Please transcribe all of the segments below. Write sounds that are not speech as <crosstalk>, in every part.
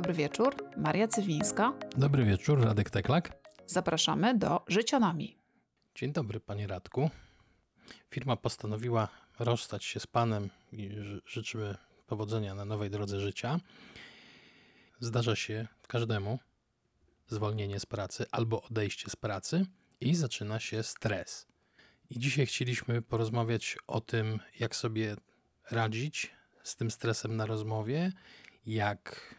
dobry wieczór. Maria Cywińska. Dobry wieczór, Radek Teklak. Zapraszamy do Życionami. Dzień dobry, panie Radku. Firma postanowiła rozstać się z panem i życzymy powodzenia na nowej drodze życia. Zdarza się każdemu zwolnienie z pracy albo odejście z pracy i zaczyna się stres. I dzisiaj chcieliśmy porozmawiać o tym, jak sobie radzić z tym stresem na rozmowie, jak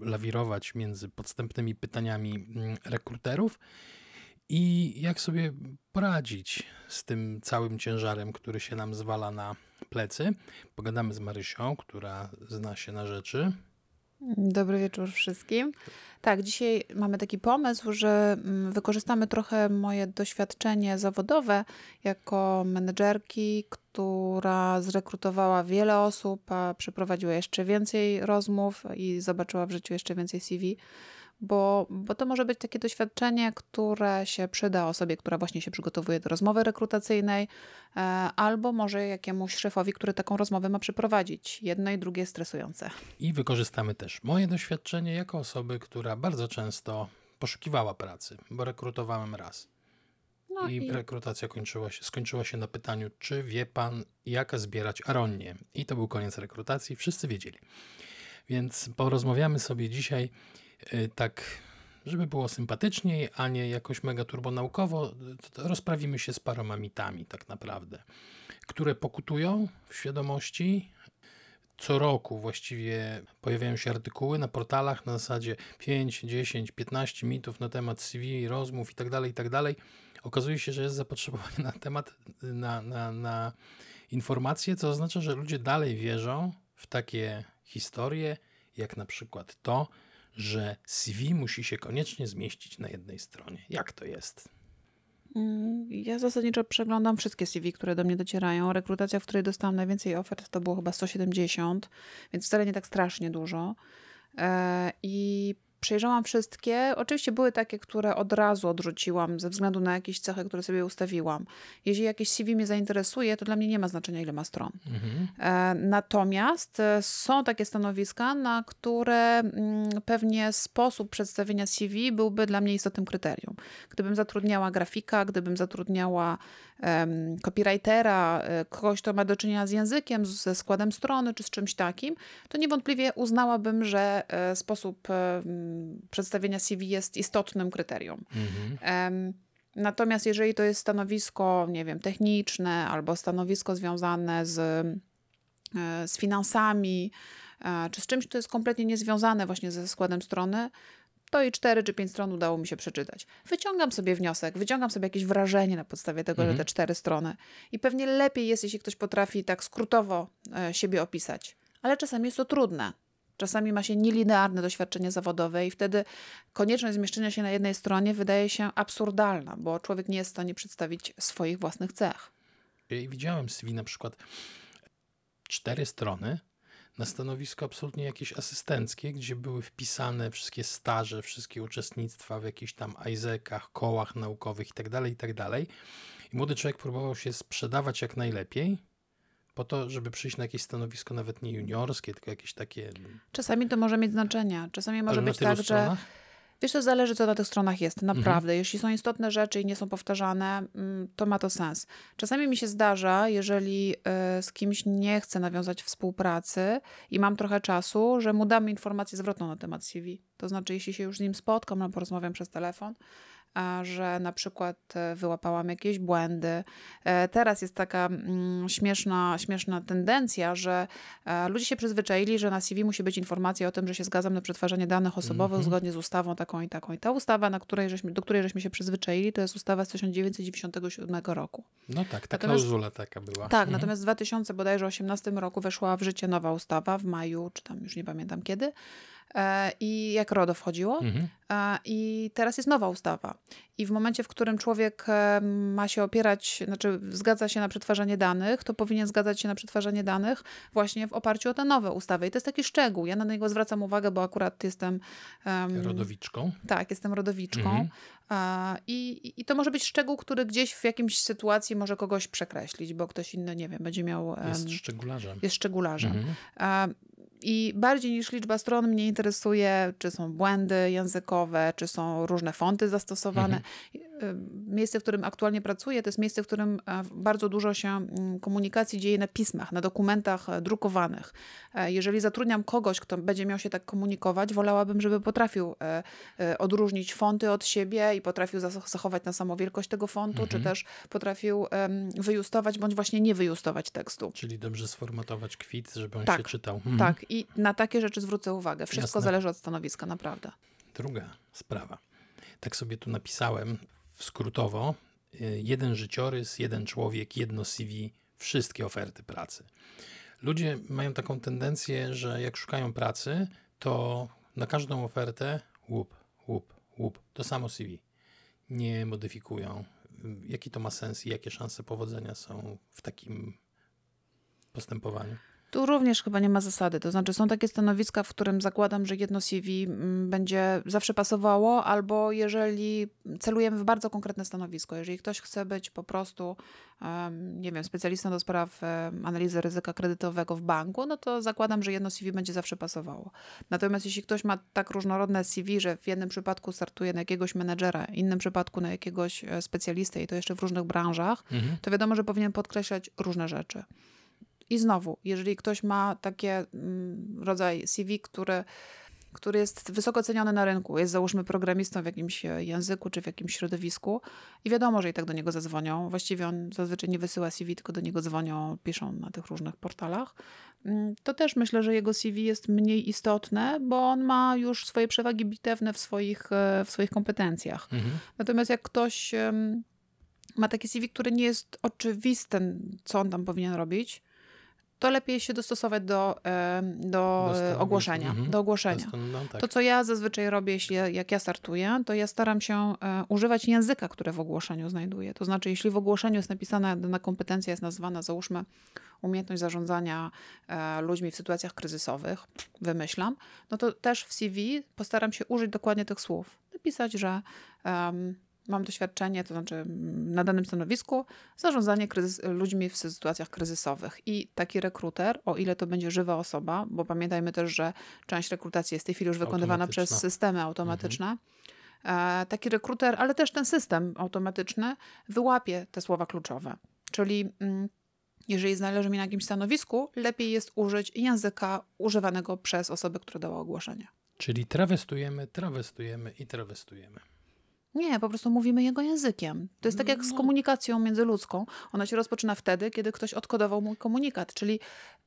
lawirować między podstępnymi pytaniami mm, rekruterów i jak sobie poradzić z tym całym ciężarem, który się nam zwala na plecy. Pogadamy z Marysią, która zna się na rzeczy. Dobry wieczór wszystkim. Tak, dzisiaj mamy taki pomysł, że mm, wykorzystamy trochę moje doświadczenie zawodowe jako menedżerki, która zrekrutowała wiele osób, a przeprowadziła jeszcze więcej rozmów i zobaczyła w życiu jeszcze więcej CV bo, bo to może być takie doświadczenie, które się przyda osobie, która właśnie się przygotowuje do rozmowy rekrutacyjnej, e, albo może jakiemuś szefowi, który taką rozmowę ma przeprowadzić. Jedno i drugie stresujące. I wykorzystamy też moje doświadczenie jako osoby, która bardzo często poszukiwała pracy, bo rekrutowałem raz. No I, i, rekrutacja kończyła się, skończyła się na pytaniu, czy wie pan, jak zbierać aronnie. I to był koniec rekrutacji, wszyscy wiedzieli. Więc porozmawiamy sobie dzisiaj tak, żeby było sympatyczniej, a nie jakoś mega turbonaukowo, rozprawimy się z paroma mitami tak naprawdę, które pokutują w świadomości. Co roku właściwie pojawiają się artykuły na portalach na zasadzie 5, 10, 15 mitów na temat CV, rozmów itd., tak itd. Tak Okazuje się, że jest zapotrzebowanie na temat, na, na, na informacje, co oznacza, że ludzie dalej wierzą w takie historie, jak na przykład to, że CV musi się koniecznie zmieścić na jednej stronie. Jak to jest? Mm, ja zasadniczo przeglądam wszystkie CV, które do mnie docierają. Rekrutacja, w której dostałam najwięcej ofert, to było chyba 170, więc wcale nie tak strasznie dużo. E, I Przejrzałam wszystkie. Oczywiście były takie, które od razu odrzuciłam ze względu na jakieś cechy, które sobie ustawiłam. Jeśli jakieś CV mnie zainteresuje, to dla mnie nie ma znaczenia, ile ma stron. Mhm. E, natomiast e, są takie stanowiska, na które mm, pewnie sposób przedstawienia CV byłby dla mnie istotnym kryterium. Gdybym zatrudniała grafika, gdybym zatrudniała um, copywritera, e, kogoś, kto ma do czynienia z językiem, ze składem strony czy z czymś takim, to niewątpliwie uznałabym, że sposób przedstawienia CV jest istotnym kryterium. Mhm. Natomiast jeżeli to jest stanowisko, nie wiem, techniczne albo stanowisko związane z, e, z finansami, e, czy z czymś, co jest kompletnie niezwiązane właśnie ze składem strony, to i cztery czy pięć stron udało mi się przeczytać. Wyciągam sobie wniosek, wyciągam sobie jakieś wrażenie na podstawie tego, mhm. że te cztery strony. I pewnie lepiej jest, jeśli ktoś potrafi tak skrótowo e, siebie opisać. Ale czasami jest to trudne. Czasami ma się nielinearne doświadczenie zawodowe i wtedy konieczność zmieszczenia się na jednej stronie wydaje się absurdalna, bo człowiek nie jest w stanie przedstawić swoich własnych cech. Widziałem CV na przykład cztery strony na stanowisko absolutnie jakieś asystenckie, gdzie były wpisane wszystkie staże, wszystkie uczestnictwa w jakichś tam ISEC-ach, kołach naukowych itd., tak itd. Tak I młody człowiek próbował się sprzedawać jak najlepiej, po to, żeby przyjść na jakieś stanowisko nawet nie juniorskie, tylko jakieś takie... Czasami to może mieć znaczenie. Czasami może być tak, stronach? że... Wiesz, to zależy, co na tych stronach jest, naprawdę. Mhm. Jeśli są istotne rzeczy i nie są powtarzane, mm, to ma to sens. Czasami mi się zdarza, jeżeli y, z kimś nie chcę nawiązać współpracy i mam trochę czasu, że mu damy informację zwrotną na temat CV. To znaczy, jeśli się już z nim spotkam, porozmawiam przez telefon, że na przykład e, wyłapałam jakieś błędy. E, teraz jest taka mm, śmieszna, śmieszna tendencja, że e, ludzie się przyzwyczaili, że na CV musi być informacja o tym, że się zgadzam na przetwarzanie danych osobowych mm -hmm. zgodnie z ustawą taką i taką. I ta ustawa, na której żeśmy, do której żeśmy się przyzwyczaili, to jest ustawa z 1997 roku. No tak, ta natomiast, klauzula taka była. Tak, mm -hmm. natomiast w 2000 bodajże 18 roku weszła w życie nowa ustawa w maju, czy tam już nie pamiętam kiedy, i jak RODO wchodziło. Mhm. E, I teraz jest nowa ustawa. I w momencie, w którym człowiek e, ma się opierać, znaczy zgadza się na przetwarzanie danych, to powinien zgadzać się na przetwarzanie danych właśnie w oparciu o te nowe ustawy. I to jest taki szczegół. Ja na niego zwracam uwagę, bo akurat jestem... Um, rodowiczką. Tak, jestem rodowiczką. Mhm. I, I to może być szczegół, który gdzieś w jakimś sytuacji może kogoś przekreślić, bo ktoś inny, nie wiem, będzie miał... Jest szczegularzem. Jest szczegularzem. Mhm I bardziej niż liczba stron mnie interesuje, czy są błędy językowe, czy są różne fonty zastosowane. Mhm. Miejsce, w którym aktualnie pracuję, to jest miejsce, w którym e, bardzo dużo się mm, komunikacji dzieje na pismach, na dokumentach e, drukowanych. E, jeżeli zatrudniam kogoś, kto będzie miał się tak komunikować, wolałabym, żeby potrafił odróżnić fonty od siebie i potrafił zachować na samą wielkość tego fontu, mhm. czy też potrafił wyjustować, bądź właśnie nie wyjustować tekstu. Czyli dobrze sformatować kwit, żeby on tak, się czytał. Mhm. Tak, i na takie rzeczy zwrócę uwagę. Wszystko Jasne. zależy od stanowiska, naprawdę. Druga sprawa. Tak sobie tu napisałem skrótowo. Y, jeden życiorys, jeden człowiek, jedno CV, wszystkie oferty pracy. Ludzie mają taką tendencję, że jak szukają pracy, to na każdą ofertę łup, łup, łup, to samo CV. Nie modyfikują. Jaki to ma sens i jakie szanse powodzenia są w takim postępowaniu? Tu również chyba nie ma zasady. To znaczy, są takie stanowiska, w którym zakładam, że jedno CV mm, będzie zawsze pasowało, albo jeżeli celujemy w bardzo konkretne stanowisko, jeżeli ktoś chce być po prostu, nie wiem, specjalistą do spraw analizy ryzyka kredytowego w banku, no to zakładam, że jedno CV będzie zawsze pasowało. Natomiast jeśli ktoś ma tak różnorodne CV, że w jednym przypadku startuje na jakiegoś menedżera, w innym przypadku na jakiegoś e, specjalistę i to jeszcze w różnych branżach, mhm. to wiadomo, że powinien podkreślać różne rzeczy. I znowu, jeżeli ktoś ma taki mm, rodzaj CV, który, który jest wysoko ceniony na rynku, jest załóżmy programistą w jakimś języku czy w jakimś środowisku i wiadomo, że i tak do niego zadzwonią. Właściwie on zazwyczaj nie wysyła CV, tylko do niego dzwonią, piszą na tych różnych portalach. Mm, to też myślę, że jego CV jest mniej istotne, bo on ma już swoje przewagi bitewne w swoich, e, w swoich kompetencjach. Mhm. Natomiast jak ktoś ma takie CV, które nie jest oczywiste, co on tam powinien robić, to lepiej się dostosować do, do, do ogłoszenia. Mhm. Do ogłoszenia. No, tak. To, co ja zazwyczaj robię, jeśli jak ja startuję, to ja staram się e, używać języka, które w ogłoszeniu znajduję. To znaczy, jeśli w ogłoszeniu jest napisana dana kompetencja, jest nazwana, załóżmy, umiejętność zarządzania e, ludźmi w sytuacjach kryzysowych, wymyślam, no to też w CV postaram się użyć dokładnie tych słów. Napisać, że um, mam doświadczenie, to znaczy mm, na danym stanowisku, zarządzanie kryzys, ludźmi w sytuacjach kryzysowych. I taki rekruter, o ile to będzie żywa osoba, bo pamiętajmy też, że część rekrutacji jest w tej chwili już wykonywana przez systemy automatyczne. Mhm. Taki rekruter, ale też ten system automatyczny wyłapie te słowa kluczowe. Czyli mm, jeżeli znależy mi na jakimś stanowisku, lepiej jest użyć języka używanego przez osobę, która dała ogłoszenie. Czyli trawestujemy, trawestujemy i trawestujemy. Nie, po prostu mówimy jego językiem. To jest tak jak z no. komunikacją międzyludzką. Ona się rozpoczyna wtedy, kiedy ktoś odkodował mój komunikat, czyli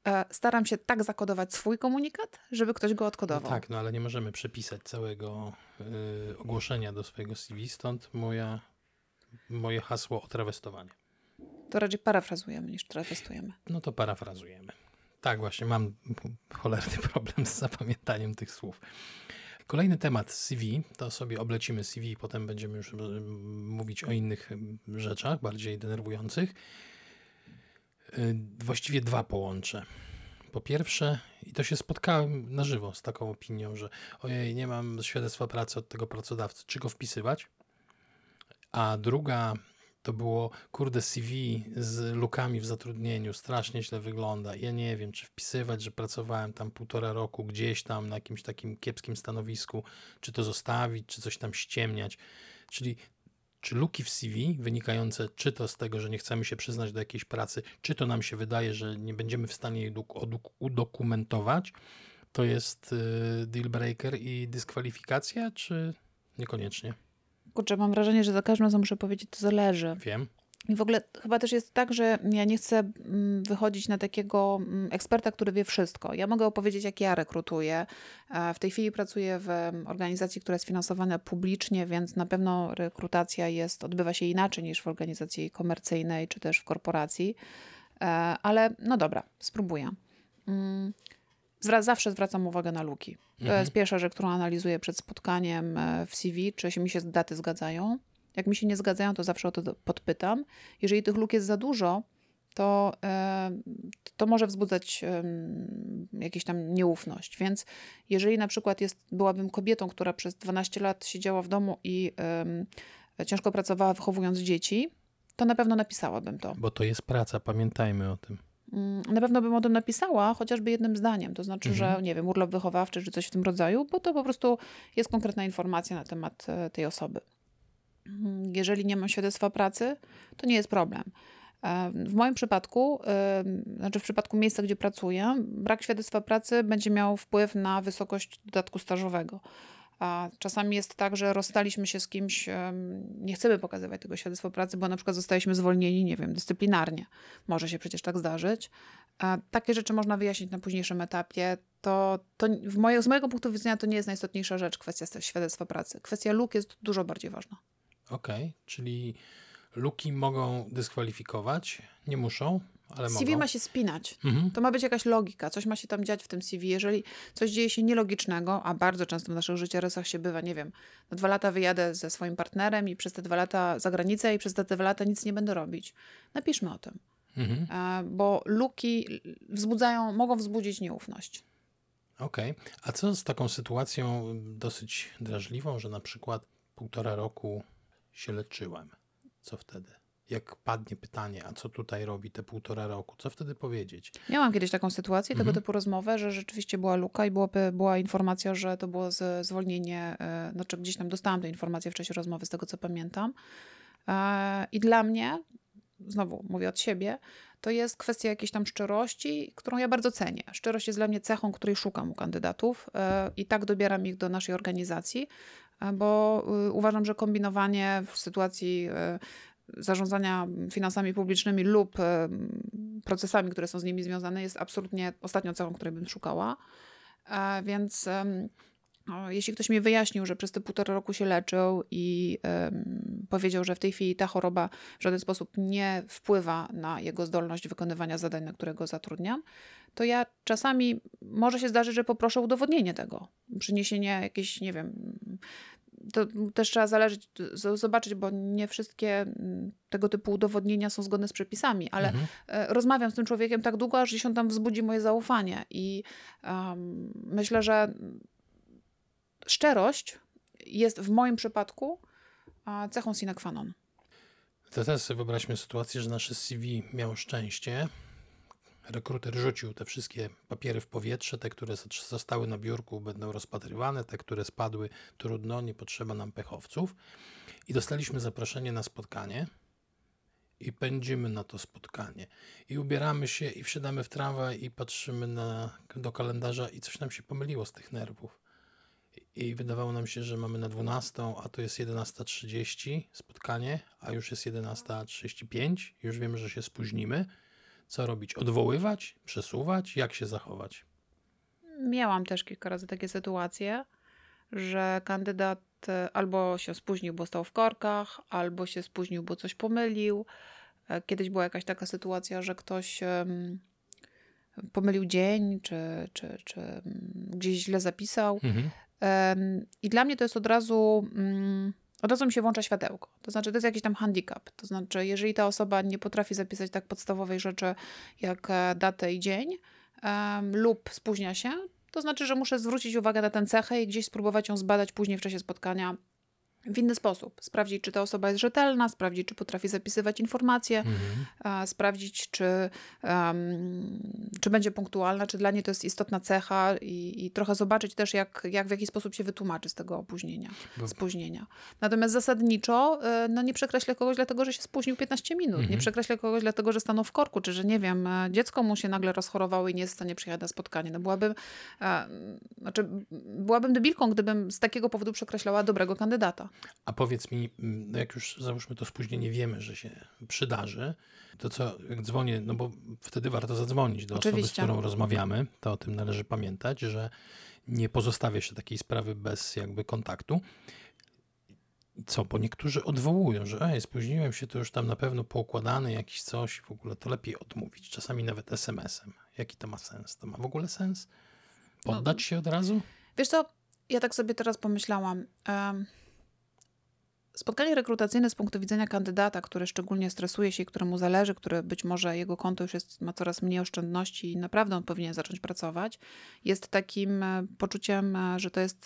e, staram się tak zakodować swój komunikat, żeby ktoś go odkodował. No tak, no ale nie możemy przepisać całego y, ogłoszenia do swojego CV, stąd moja, moje hasło o trawestowanie. To raczej parafrazujemy niż trawestujemy. No to parafrazujemy. Tak, właśnie, mam cholerny problem z zapamiętaniem tych słów. Kolejny temat CV, to sobie oblecimy CV, potem będziemy już mówić o innych rzeczach, bardziej denerwujących. Y, właściwie dwa połączę. Po pierwsze, i to się spotkałem na żywo z taką opinią, że ojej, nie mam świadectwa pracy od tego pracodawcy, czy go wpisywać? A druga to było, kurde, CV z lukami w zatrudnieniu, strasznie źle wygląda. Ja nie wiem, czy wpisywać, że pracowałem tam półtora roku gdzieś tam na jakimś takim kiepskim stanowisku, czy to zostawić, czy coś tam ściemniać. Czyli czy luki w CV wynikające czy to z tego, że nie chcemy się przyznać do jakiejś pracy, czy to nam się wydaje, że nie będziemy w stanie jej udokumentować, to jest y, deal breaker i dyskwalifikacja, czy niekoniecznie? Kurczę, mam wrażenie, że za każdym razem muszę powiedzieć, to zależy. Wiem. I w ogóle chyba też jest tak, że ja nie chcę mm, wychodzić na takiego mm, eksperta, który wie wszystko. Ja mogę opowiedzieć, jak ja rekrutuję. E, w tej chwili pracuję w organizacji, która jest finansowana publicznie, więc na pewno rekrutacja jest, odbywa się inaczej niż w organizacji komercyjnej czy też w korporacji. E, ale no dobra, spróbuję. Zawsze zwracam uwagę na luki. To mhm. jest pierwsza rzecz, którą analizuję przed spotkaniem e, w CV, czy się mi się daty zgadzają. Jak mi się nie zgadzają, to zawsze o to podpytam. Jeżeli tych luk jest za dużo, to, e, to może wzbudzać jakąś tam nieufność. Więc jeżeli na przykład jest, byłabym kobietą, która przez 12 lat siedziała w domu i ciężko pracowała wychowując dzieci, to na pewno napisałabym to. Bo to jest praca, pamiętajmy o tym. Mm, na pewno bym o tym napisała, chociażby jednym zdaniem. To znaczy, Mhm. że nie wiem, urlop wychowawczy czy coś w tym rodzaju, bo to po prostu jest konkretna informacja na temat e, tej osoby. Mm, Jeżeli nie mam świadectwa pracy, to nie jest problem. E, W moim przypadku, znaczy w przypadku miejsca, gdzie pracuję, brak świadectwa pracy będzie miał wpływ na wysokość dodatku stażowego. A czasami jest tak, że rozstaliśmy się z kimś, nie chcemy pokazywać tego świadectwa pracy, bo na przykład zostaliśmy zwolnieni, nie wiem, dyscyplinarnie. Może się przecież tak zdarzyć. A takie rzeczy można wyjaśnić na późniejszym etapie. To, to w moje, z mojego punktu widzenia to nie jest najistotniejsza rzecz, kwestia świadectwa pracy. Kwestia luk jest dużo bardziej ważna. Okej, czyli luki mogą dyskwalifikować, nie muszą, ale CV mogą. ma się spinać. Mhm. To ma być jakaś logika, coś ma się tam dziać w tym CV. Jeżeli coś dzieje się nielogicznego, a bardzo często w naszych życiorysach się bywa, nie wiem, na dwa lata wyjadę ze swoim partnerem i przez te dwa lata za granicę i przez te dwa lata nic nie będę robić. Napiszmy o tym, Mhm. bo luki wzbudzają, mogą wzbudzić nieufność. Okej, a co z taką sytuacją dosyć drażliwą, że na przykład półtora roku się leczyłem? Co wtedy? Jak padnie pytanie, a co tutaj robi te półtora roku? Co wtedy powiedzieć? Miałam kiedyś taką sytuację, Mhm. tego typu rozmowę, że rzeczywiście była luka i byłaby, była informacja, że to było z, zwolnienie, e, znaczy gdzieś tam dostałam tę informację w czasie rozmowy, z tego co pamiętam. E, I dla mnie, znowu mówię od siebie, to jest kwestia jakiejś tam szczerości, którą ja bardzo cenię. Szczerość jest dla mnie cechą, której szukam u kandydatów e, i tak dobieram ich do naszej organizacji, bo y, uważam, że kombinowanie w sytuacji zarządzania finansami publicznymi lub procesami, które są z nimi związane, jest absolutnie ostatnią cechą, której bym szukała. E, Więc em, o, jeśli ktoś mi wyjaśnił, że przez te półtora roku się leczył i powiedział, że w tej chwili ta choroba w żaden sposób nie wpływa na jego zdolność wykonywania zadań, na które go zatrudniam, to ja czasami może się zdarzyć, że poproszę udowodnienie tego. Przyniesienie jakiejś, nie wiem, to też trzeba zależeć, zobaczyć, bo nie wszystkie mm, tego typu udowodnienia są zgodne z przepisami, ale Mhm. e, rozmawiam z tym człowiekiem tak długo, aż on tam wzbudzi moje zaufanie. I em, myślę, że szczerość jest w moim przypadku cechą sine qua non. To teraz sobie wyobraźmy sytuację, że nasze CV miało szczęście. Rekruter rzucił te wszystkie papiery w powietrze, te, które zostały na biurku, będą rozpatrywane, te, które spadły, trudno, nie potrzeba nam pechowców. I dostaliśmy zaproszenie na spotkanie i pędzimy na to spotkanie. I ubieramy się i wsiadamy w tramwaj i patrzymy na, do kalendarza i coś nam się pomyliło z tych nerwów. I wydawało nam się, że mamy na 12, a to jest 11.30 spotkanie, a już jest 11.35. Już wiemy, że się spóźnimy. Co robić? Odwoływać? Przesuwać? Jak się zachować? Miałam też kilka razy takie sytuacje, że kandydat e, albo się spóźnił, bo stał w korkach, albo się spóźnił, bo coś pomylił. E, Kiedyś była jakaś taka sytuacja, że ktoś pomylił dzień, czy, czy, czy mm, gdzieś źle zapisał. Mhm. I dla mnie to jest od razu, mm, od razu mi się włącza światełko. To znaczy, to jest jakiś tam handicap. To znaczy, jeżeli ta osoba nie potrafi zapisać tak podstawowej rzeczy jak e, datę i dzień em, lub spóźnia się, to znaczy, że muszę zwrócić uwagę na tę cechę i gdzieś spróbować ją zbadać później w czasie spotkania w inny sposób. Sprawdzić, czy ta osoba jest rzetelna, sprawdzić, czy potrafi zapisywać informacje, Mhm. sprawdzić, czy, em, czy będzie punktualna, czy dla niej to jest istotna cecha i, i trochę zobaczyć też, jak, jak w jaki sposób się wytłumaczy z tego opóźnienia, Bo- spóźnienia. Natomiast zasadniczo e, no nie przekreślę kogoś dlatego, że się spóźnił 15 minut. Nie Mhm. przekreślę kogoś dlatego, że stanął w korku, czy że nie wiem, e, dziecko mu się nagle rozchorowało i nie jest w stanie przyjechać na spotkanie. No byłabym, e, znaczy, byłabym debilką, gdybym z takiego powodu przekreślała dobrego kandydata. A powiedz mi, mm, no jak już załóżmy to spóźnienie wiemy, że się przydarzy, to co, jak dzwonię, no bo wtedy warto zadzwonić do osoby, z Oczywiście. którą rozmawiamy, to o tym należy pamiętać, że nie pozostawia się takiej sprawy bez jakby kontaktu. Co, bo niektórzy odwołują, że ej, spóźniłem się, to już tam na pewno poukładane jakiś coś, w ogóle to lepiej odmówić, czasami nawet SMS-em. Jaki to ma sens? To ma w ogóle sens? Poddać się od razu? Wiesz co, ja tak sobie teraz pomyślałam. em, Spotkanie rekrutacyjne z punktu widzenia kandydata, który szczególnie stresuje się i któremu zależy, który być może jego konto już jest, ma coraz mniej oszczędności i naprawdę on powinien zacząć pracować, jest takim e, poczuciem, e, że to jest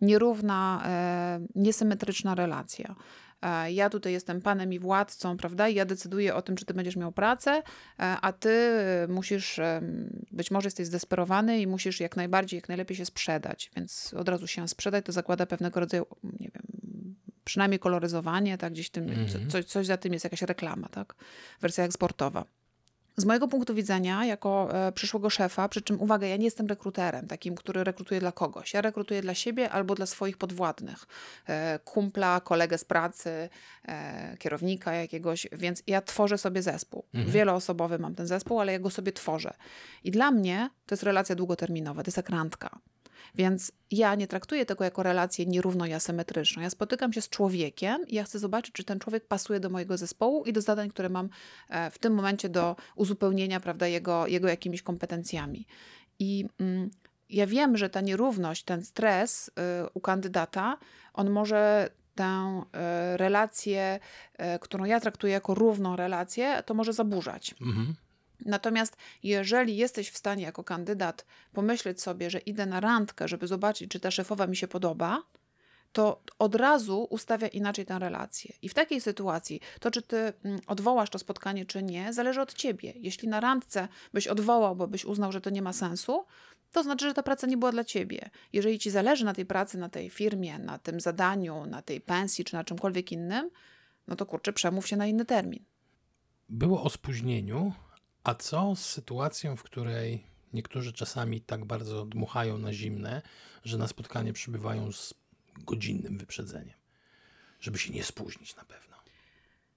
nierówna, e, niesymetryczna relacja. Ja tutaj jestem panem i władcą, prawda? I ja decyduję o tym, czy ty będziesz miał pracę, a ty musisz, być może jesteś zdesperowany i musisz jak najbardziej, jak najlepiej się sprzedać. Więc od razu się sprzedać to zakłada pewnego rodzaju, nie wiem, przynajmniej koloryzowanie, tak, gdzieś tym, mm-hmm. coś, coś za tym jest, jakaś reklama, tak, wersja eksportowa. Z mojego punktu widzenia, jako e, przyszłego szefa, przy czym uwaga, ja nie jestem rekruterem, takim, który rekrutuje dla kogoś. Ja rekrutuję dla siebie albo dla swoich podwładnych, e, kumpla, kolegę z pracy, e, kierownika jakiegoś, więc ja tworzę sobie zespół. Mhm. Wieloosobowy mam ten zespół, ale ja go sobie tworzę. I dla mnie to jest relacja długoterminowa, to jest jak randka. Więc ja nie traktuję tego jako relację nierówno i asymetryczną. Ja spotykam się z człowiekiem i ja chcę zobaczyć, czy ten człowiek pasuje do mojego zespołu i do zadań, które mam e, w tym momencie do uzupełnienia prawda, jego, jego jakimiś kompetencjami. I mm, ja wiem, że ta nierówność, ten stres y, u kandydata, on może tę y, relację, y, którą ja traktuję jako równą relację, to może zaburzać. Mhm. Natomiast jeżeli jesteś w stanie jako kandydat pomyśleć sobie, że idę na randkę, żeby zobaczyć, czy ta szefowa mi się podoba, to od razu ustawia inaczej tę relację. I w takiej sytuacji to, czy ty mm, odwołasz to spotkanie, czy nie, zależy od ciebie. Jeśli na randce byś odwołał, bo byś uznał, że to nie ma sensu, to znaczy, że ta praca nie była dla ciebie. Jeżeli ci zależy na tej pracy, na tej firmie, na tym zadaniu, na tej pensji, czy na czymkolwiek innym, no to kurczę, przemów się na inny termin. Było o spóźnieniu, a co z sytuacją, w której niektórzy czasami tak bardzo dmuchają na zimne, że na spotkanie przybywają z godzinnym wyprzedzeniem, żeby się nie spóźnić na pewno?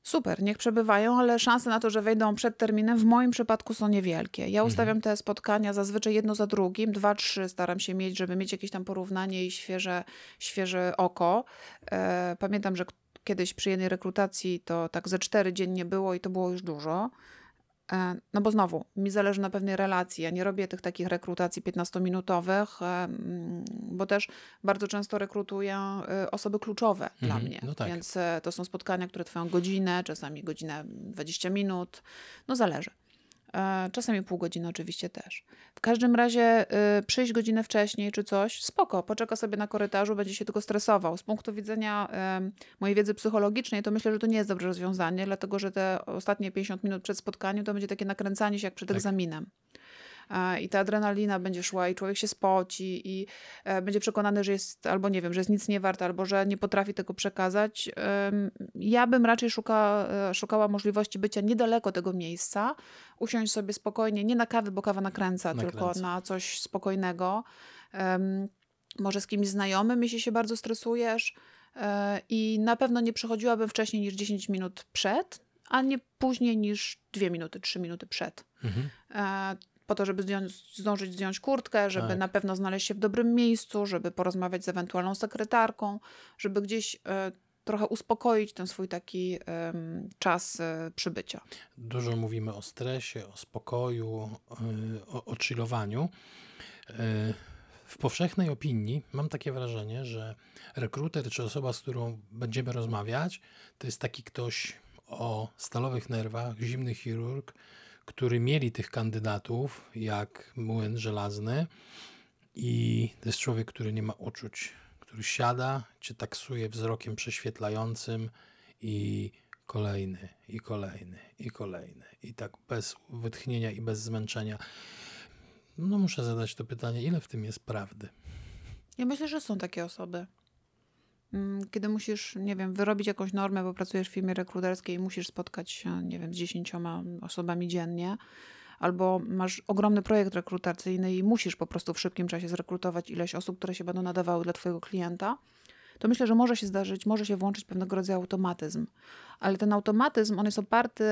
Super, niech przebywają, ale szanse na to, że wejdą przed terminem w moim przypadku są niewielkie. Ja ustawiam mhm. te spotkania zazwyczaj jedno za drugim, dwa, trzy staram się mieć, żeby mieć jakieś tam porównanie i świeże, świeże oko. E, pamiętam, że kiedyś przy jednej rekrutacji to tak ze cztery dziennie było i to było już dużo. E, no bo znowu, mi zależy na pewnej relacji. Ja nie robię tych takich rekrutacji 15-minutowych, e, mm, bo też bardzo często rekrutuję e, osoby kluczowe mhm, dla mnie. No tak. Więc to są spotkania, które trwają godzinę, czasami godzinę 20 minut. No zależy. E, czasami pół godziny oczywiście też. W każdym razie y, przyjść godzinę wcześniej czy coś, spoko, poczeka sobie na korytarzu, będzie się tylko stresował. Z punktu widzenia mojej wiedzy psychologicznej to myślę, że to nie jest dobre rozwiązanie, dlatego że te ostatnie 50 minut przed spotkaniem to będzie takie nakręcanie się jak przed tak. egzaminem i ta adrenalina będzie szła i człowiek się spoci i e, będzie przekonany, że jest albo nie wiem, że jest nic nie wart, albo że nie potrafi tego przekazać. Ja bym raczej szuka, e, szukała możliwości bycia niedaleko tego miejsca, usiąść sobie spokojnie, nie na kawę, bo kawa nakręca, nakręca. tylko na coś spokojnego. Może z kimś znajomym, jeśli się bardzo stresujesz. E, I na pewno nie przychodziłabym wcześniej niż 10 minut przed, a nie później niż 2 minuty, 3 minuty przed. Mhm po to, żeby zdjąć, zdążyć zdjąć kurtkę, żeby tak. na pewno znaleźć się w dobrym miejscu, żeby porozmawiać z ewentualną sekretarką, żeby gdzieś e, trochę uspokoić ten swój taki czas e, przybycia. Dużo mówimy o stresie, o spokoju, e, o, o chillowaniu. W powszechnej opinii mam takie wrażenie, że rekruter czy osoba, z którą będziemy rozmawiać, to jest taki ktoś o stalowych nerwach, zimny chirurg, który mieli tych kandydatów, jak młyn żelazny. I to jest człowiek, który nie ma uczuć, który siada, cię taksuje wzrokiem prześwietlającym i kolejny, i kolejny, i kolejny. I tak bez wytchnienia i bez zmęczenia. No muszę zadać to pytanie, ile w tym jest prawdy? Ja myślę, że są takie osoby. Mm, kiedy musisz, nie wiem, wyrobić jakąś normę, bo pracujesz w firmie rekruterskiej i musisz spotkać się, nie wiem, z dziesięcioma osobami dziennie, albo masz ogromny projekt rekrutacyjny i musisz po prostu w szybkim czasie zrekrutować ileś osób, które się będą nadawały dla Twojego klienta, to myślę, że może się zdarzyć, może się włączyć pewnego rodzaju automatyzm. Ale ten automatyzm, on jest oparty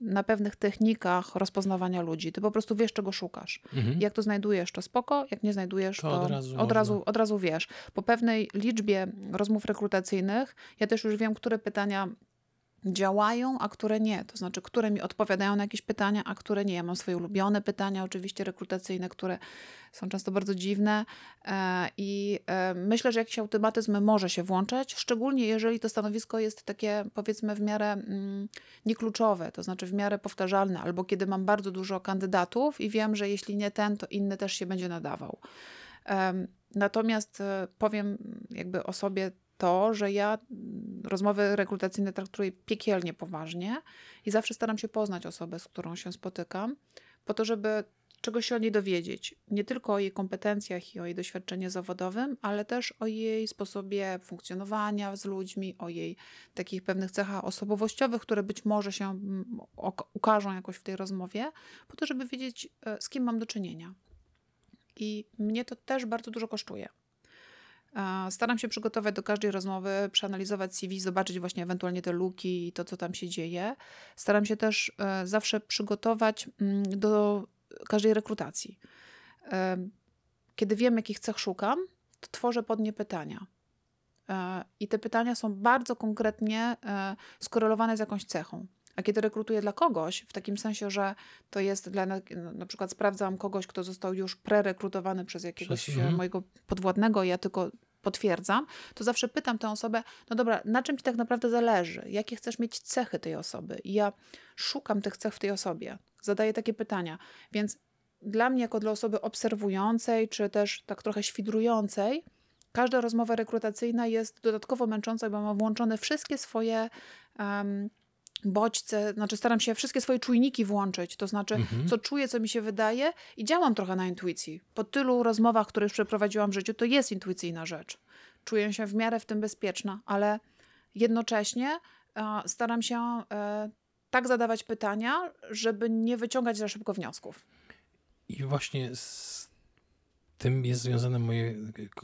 na pewnych technikach rozpoznawania ludzi. Ty po prostu wiesz, czego szukasz. Mhm. Jak to znajdujesz, to spoko, jak nie znajdujesz, to, to od, razu, od, razu, od razu wiesz. Po pewnej liczbie rozmów rekrutacyjnych, ja też już wiem, które pytania działają, a które nie. To znaczy, które mi odpowiadają na jakieś pytania, a które nie. Ja mam swoje ulubione pytania, oczywiście rekrutacyjne, które są często bardzo dziwne e, i e, myślę, że jakiś automatyzm może się włączać, szczególnie jeżeli to stanowisko jest takie, powiedzmy, w miarę mm, niekluczowe, to znaczy w miarę powtarzalne, albo kiedy mam bardzo dużo kandydatów i wiem, że jeśli nie ten, to inny też się będzie nadawał. Natomiast e, powiem jakby o sobie to, że ja mm, rozmowy rekrutacyjne traktuję piekielnie poważnie i zawsze staram się poznać osobę, z którą się spotykam, po to, żeby czegoś się o niej dowiedzieć. Nie tylko o jej kompetencjach i o jej doświadczeniu zawodowym, ale też o jej sposobie funkcjonowania z ludźmi, o jej takich pewnych cechach osobowościowych, które być może się mm, ukażą jakoś w tej rozmowie, po to, żeby wiedzieć, e, z kim mam do czynienia. I mnie to też bardzo dużo kosztuje. E, staram się przygotować do każdej rozmowy, przeanalizować CV, zobaczyć właśnie ewentualnie te luki i to, co tam się dzieje. Staram się też e, zawsze przygotować mm, do każdej rekrutacji. Kiedy wiem, jakich cech szukam, to tworzę pod nie pytania. E, I te pytania są bardzo konkretnie e, skorelowane z jakąś cechą. A kiedy rekrutuję dla kogoś, w takim sensie, że to jest dla, na przykład sprawdzam kogoś, kto został już prerekrutowany przez jakiegoś przez, mm. mojego podwładnego, ja tylko potwierdzam, to zawsze pytam tę osobę, no dobra, na czym ci tak naprawdę zależy? Jakie chcesz mieć cechy tej osoby? I ja szukam tych cech w tej osobie. Zadaję takie pytania. Więc dla mnie, jako dla osoby obserwującej, czy też tak trochę świdrującej, każda rozmowa rekrutacyjna jest dodatkowo męcząca, bo ma włączone wszystkie swoje um, bodźce, znaczy staram się wszystkie swoje czujniki włączyć, to znaczy mhm. co czuję, co mi się wydaje i działam trochę na intuicji. Po tylu rozmowach, które już przeprowadziłam w życiu, to jest intuicyjna rzecz. Czuję się w miarę w tym bezpieczna, ale jednocześnie e, staram się e, tak zadawać pytania, żeby nie wyciągać za szybko wniosków. I właśnie z tym jest związane moje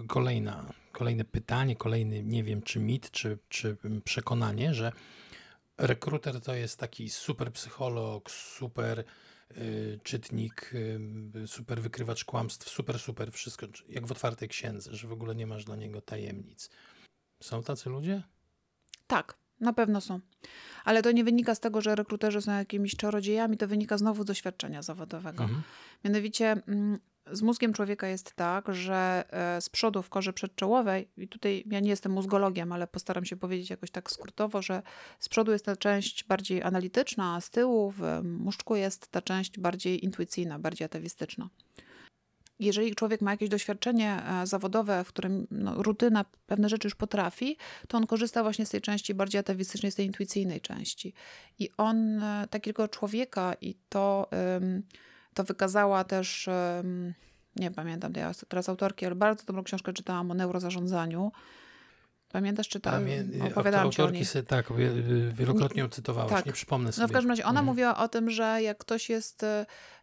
kolejna, kolejne pytanie, kolejny, nie wiem, czy mit, czy, czy przekonanie, że rekruter to jest taki super psycholog, super y, czytnik, y, super wykrywacz kłamstw, super, super wszystko, jak w otwartej księdze, że w ogóle nie masz dla niego tajemnic. Są tacy ludzie? Tak, na pewno są. Ale to nie wynika z tego, że rekruterzy są jakimiś czarodziejami, to wynika znowu z doświadczenia zawodowego. Mhm. Mianowicie mm, z mózgiem człowieka jest tak, że e, z przodu w korze przedczołowej, i tutaj ja nie jestem mózgologiem, ale postaram się powiedzieć jakoś tak skrótowo, że z przodu jest ta część bardziej analityczna, a z tyłu w muszczku jest ta część bardziej intuicyjna, bardziej atawistyczna jeżeli człowiek ma jakieś doświadczenie e, zawodowe, w którym no, rutyna pewne rzeczy już potrafi, to on korzysta właśnie z tej części bardziej atawistycznej, z tej intuicyjnej części. I on e, takiego człowieka, i to, to wykazała też, nie pamiętam teraz autorki, ale bardzo dobrą książkę czytałam o neurozarządzaniu. Pamiętasz, czy tam opowiadałam ci o niej? Sobie, tak, wielokrotnie ją cytowałaś, tak. nie przypomnę sobie. No w każdym razie ona mhm. mówiła o tym, że jak ktoś jest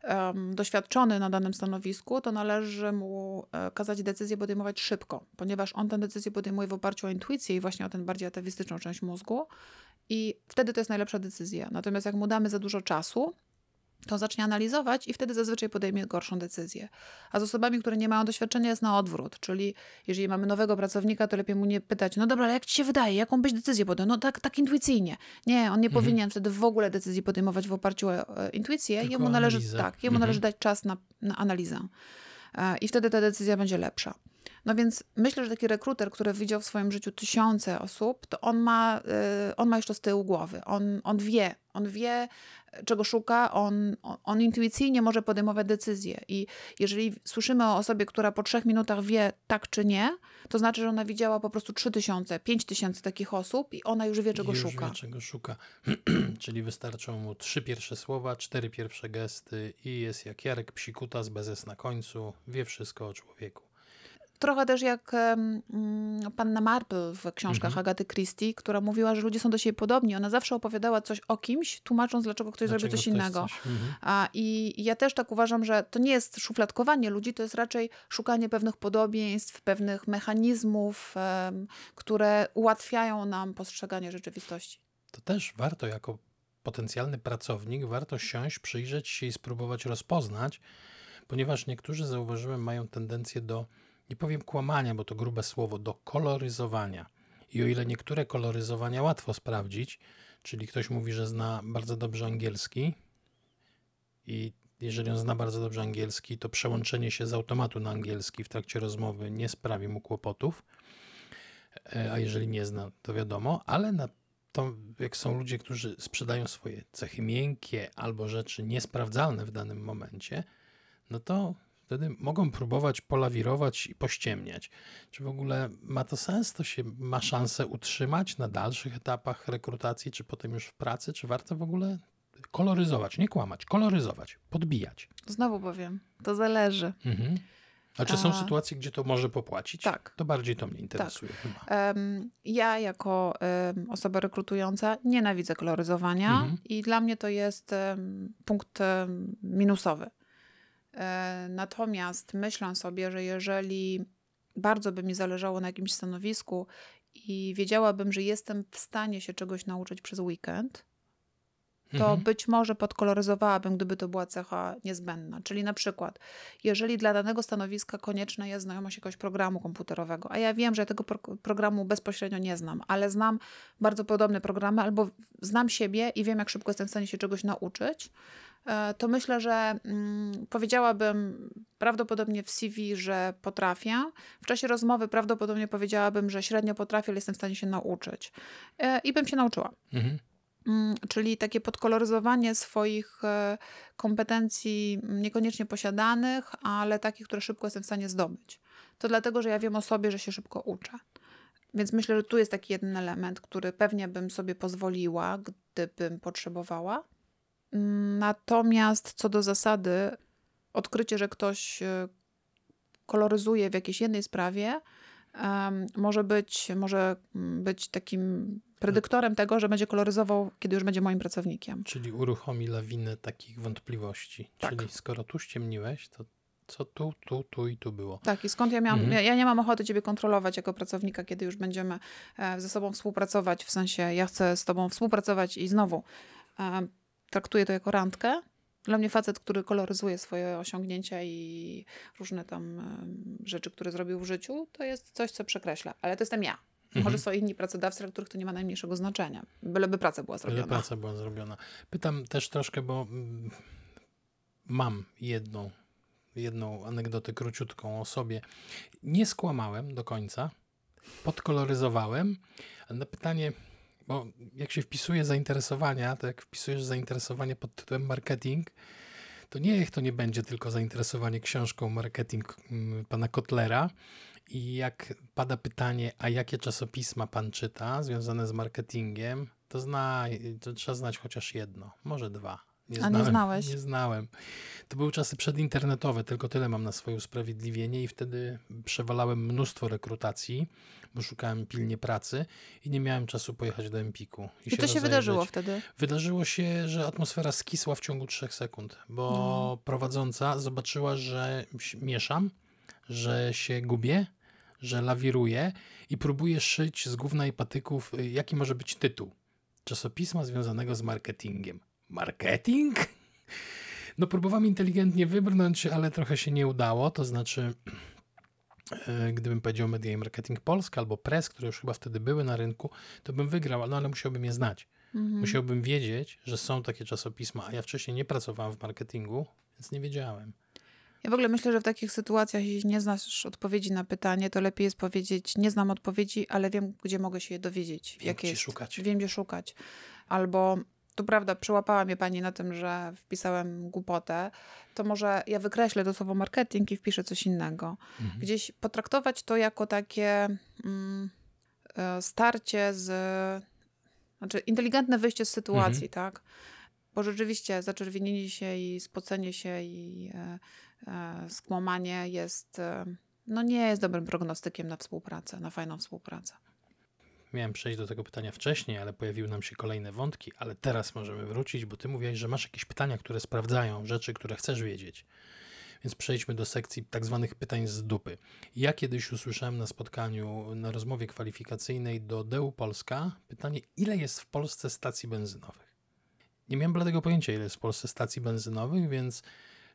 um, doświadczony na danym stanowisku, to należy mu e, kazać decyzję podejmować szybko, ponieważ on tę decyzję podejmuje w oparciu o intuicję i właśnie o tę bardziej atawistyczną część mózgu i wtedy to jest najlepsza decyzja. Natomiast jak mu damy za dużo czasu, to zacznie analizować i wtedy zazwyczaj podejmie gorszą decyzję. A z osobami, które nie mają doświadczenia jest na odwrót, czyli jeżeli mamy nowego pracownika, to lepiej mu nie pytać, no dobra, ale jak ci się wydaje, jaką byś decyzję podjął? No tak, tak intuicyjnie. Nie, on nie mhm. powinien wtedy w ogóle decyzji podejmować w oparciu o e, intuicję. Tylko jemu należy, tak, jemu mhm. należy dać czas na, na analizę. E, I wtedy ta decyzja będzie lepsza. No więc myślę, że taki rekruter, który widział w swoim życiu tysiące osób, to on ma, y, on ma jeszcze z tyłu głowy. On, on wie, on wie, czego szuka, on, on intuicyjnie może podejmować decyzje. I jeżeli słyszymy o osobie, która po trzech minutach wie tak czy nie, to znaczy, że ona widziała po prostu trzy tysiące, pięć tysięcy takich osób i ona już wie, czego już szuka. Wie, czego szuka. <clears throat> Czyli wystarczą mu trzy pierwsze słowa, cztery pierwsze gesty i jest jak Jarek Psikuta z bezes na końcu, wie wszystko o człowieku trochę też jak um, panna Marple w książkach mhm. Agaty Christie, która mówiła, że ludzie są do siebie podobni. Ona zawsze opowiadała coś o kimś, tłumacząc, dlaczego ktoś dlaczego zrobił coś innego. Coś. Mhm. A, I ja też tak uważam, że to nie jest szufladkowanie ludzi, to jest raczej szukanie pewnych podobieństw, pewnych mechanizmów, um, które ułatwiają nam postrzeganie rzeczywistości. To też warto jako potencjalny pracownik, warto siąść, przyjrzeć się i spróbować rozpoznać, ponieważ niektórzy, zauważyłem, mają tendencję do nie powiem kłamania, bo to grube słowo, do koloryzowania. I o ile niektóre koloryzowania łatwo sprawdzić, czyli ktoś mówi, że zna bardzo dobrze angielski i jeżeli on zna bardzo dobrze angielski, to przełączenie się z automatu na angielski w trakcie rozmowy nie sprawi mu kłopotów, e, a jeżeli nie zna, to wiadomo, ale na to, jak są ludzie, którzy sprzedają swoje cechy miękkie albo rzeczy niesprawdzalne w danym momencie, no to Wtedy mogą próbować polawirować i pościemniać. Czy w ogóle ma to sens? To się ma szansę utrzymać na dalszych etapach rekrutacji, czy potem już w pracy? Czy warto w ogóle koloryzować, nie kłamać, koloryzować, podbijać? Znowu powiem, to zależy. Mhm. A czy są A... sytuacje, gdzie to może popłacić? Tak. To bardziej to mnie interesuje tak. Um, ja jako um, osoba rekrutująca nienawidzę koloryzowania mhm. i dla mnie to jest um, punkt minusowy. E, natomiast myślę sobie, że jeżeli bardzo by mi zależało na jakimś stanowisku i wiedziałabym, że jestem w stanie się czegoś nauczyć przez weekend, to mhm. być może podkoloryzowałabym, gdyby to była cecha niezbędna. Czyli na przykład, jeżeli dla danego stanowiska konieczna jest znajomość jakiegoś programu komputerowego, a ja wiem, że ja tego pro programu bezpośrednio nie znam, ale znam bardzo podobne programy albo znam siebie i wiem, jak szybko jestem w stanie się czegoś nauczyć, to myślę, że mm, powiedziałabym prawdopodobnie w CV, że potrafię. W czasie rozmowy prawdopodobnie powiedziałabym, że średnio potrafię, ale jestem w stanie się nauczyć. E, I bym się nauczyła. Mhm. Mm, czyli takie podkoloryzowanie swoich e, kompetencji niekoniecznie posiadanych, ale takich, które szybko jestem w stanie zdobyć. To dlatego, że ja wiem o sobie, że się szybko uczę. Więc myślę, że tu jest taki jeden element, który pewnie bym sobie pozwoliła, gdybym potrzebowała. Mm, natomiast co do zasady, odkrycie, że ktoś e, koloryzuje w jakiejś jednej sprawie, może być, może być takim predyktorem tego, że będzie koloryzował, kiedy już będzie moim pracownikiem. Czyli uruchomi lawinę takich wątpliwości. Tak. Czyli skoro tu ściemniłeś, to co tu, tu, tu i tu było. Tak, i skąd ja miałam, mhm. ja, ja, nie mam ochoty ciebie kontrolować jako pracownika, kiedy już będziemy e, ze sobą współpracować, w sensie ja chcę z tobą współpracować i znowu traktuję to jako randkę. Dla mnie facet, który koloryzuje swoje osiągnięcia i różne tam rzeczy, które zrobił w życiu, to jest coś, co przekreśla. Ale to jestem ja. Mhm. Może są inni pracodawcy, dla których to nie ma najmniejszego znaczenia. Byleby praca była zrobiona. Byle praca była zrobiona. Pytam też troszkę, bo mm, mam jedną, jedną anegdotę króciutką o sobie. Nie skłamałem do końca, podkoloryzowałem, na pytanie, bo jak się wpisuje zainteresowania, to jak wpisujesz zainteresowanie pod tytułem marketing, to niech to nie będzie tylko zainteresowanie książką marketing mm, pana Kotlera, i jak pada pytanie, a jakie czasopisma pan czyta związane z marketingiem, to, zna, to trzeba znać chociaż jedno, może dwa. Nie a nie znałeś? Nie znałem. To były czasy przedinternetowe, tylko tyle mam na swoje usprawiedliwienie i wtedy przewalałem mnóstwo rekrutacji, bo szukałem pilnie pracy i nie miałem czasu pojechać do Empiku. I, I się co się wydarzyło wtedy? Wydarzyło się, że atmosfera skisła w ciągu trzech sekund, bo no. prowadząca zobaczyła, że mieszam, że się gubię, że lawiruję i próbuję szyć z gówna i patyków, y, jaki może być tytuł czasopisma związanego z marketingiem. Marketing? No, próbowałem inteligentnie wybrnąć, ale trochę się nie udało. To znaczy, y, gdybym powiedział Media i Marketing Polska albo Press, które już chyba wtedy były na rynku, to bym wygrał, no ale musiałbym je znać. Mhm. Musiałbym wiedzieć, że są takie czasopisma, a ja wcześniej nie pracowałem w marketingu, więc nie wiedziałem. Ja w ogóle myślę, że w takich sytuacjach, jeśli nie znasz odpowiedzi na pytanie, to lepiej jest powiedzieć, nie znam odpowiedzi, ale wiem, gdzie mogę się je dowiedzieć. Wiem, jakie gdzie jest. szukać. Wiem, gdzie szukać. Albo to prawda, przyłapała mnie pani na tym, że wpisałem głupotę, to może ja wykreślę to słowo marketing i wpiszę coś innego. Mhm. Gdzieś potraktować to jako takie mm, e, starcie z, znaczy inteligentne wyjście z sytuacji, mhm. tak? Bo rzeczywiście zaczerwienienie się i spocenie się i e, E, skłamanie jest, e, no nie jest dobrym prognostykiem na współpracę, na fajną współpracę. Miałem przejść do tego pytania wcześniej, ale pojawiły nam się kolejne wątki, ale teraz możemy wrócić, bo ty mówiłeś, że masz jakieś pytania, które sprawdzają rzeczy, które chcesz wiedzieć. Więc przejdźmy do sekcji tak zwanych pytań z dupy. Ja kiedyś usłyszałem na spotkaniu, na rozmowie kwalifikacyjnej do DEU Polska pytanie, ile jest w Polsce stacji benzynowych? Nie miałem bladego pojęcia, ile jest w Polsce stacji benzynowych, więc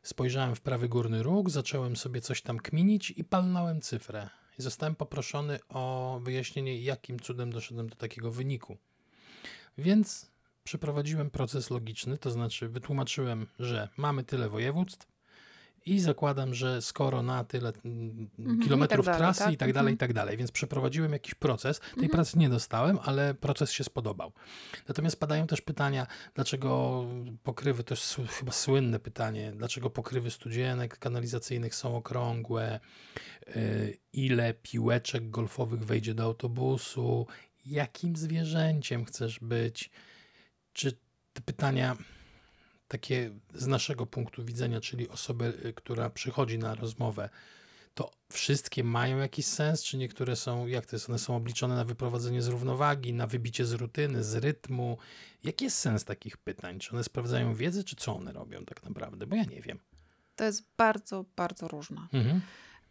Spojrzałem w prawy górny róg, zacząłem sobie coś tam kminić i palnąłem cyfrę. I zostałem poproszony o wyjaśnienie, jakim cudem doszedłem do takiego wyniku. Więc przeprowadziłem proces logiczny, to znaczy wytłumaczyłem, że mamy tyle województw, i zakładam, że skoro na tyle mm, Mhm, i kilometrów tak dalej, trasy tak? i tak dalej, i Mhm. tak dalej. Więc przeprowadziłem jakiś proces. Tej Mhm. pracy nie dostałem, ale proces się spodobał. Natomiast padają też pytania, dlaczego pokrywy, to jest chyba słynne pytanie, dlaczego pokrywy studzienek kanalizacyjnych są okrągłe, y, ile piłeczek golfowych wejdzie do autobusu, jakim zwierzęciem chcesz być, czy te pytania takie z naszego punktu widzenia, czyli osoby, y, która przychodzi na rozmowę, to wszystkie mają jakiś sens, czy niektóre są, jak to jest, one są obliczone na wyprowadzenie z równowagi, na wybicie z rutyny, z rytmu. Jaki jest sens takich pytań? Czy one sprawdzają wiedzę, czy co one robią tak naprawdę? Bo ja nie wiem. To jest bardzo, bardzo różne. Mhm.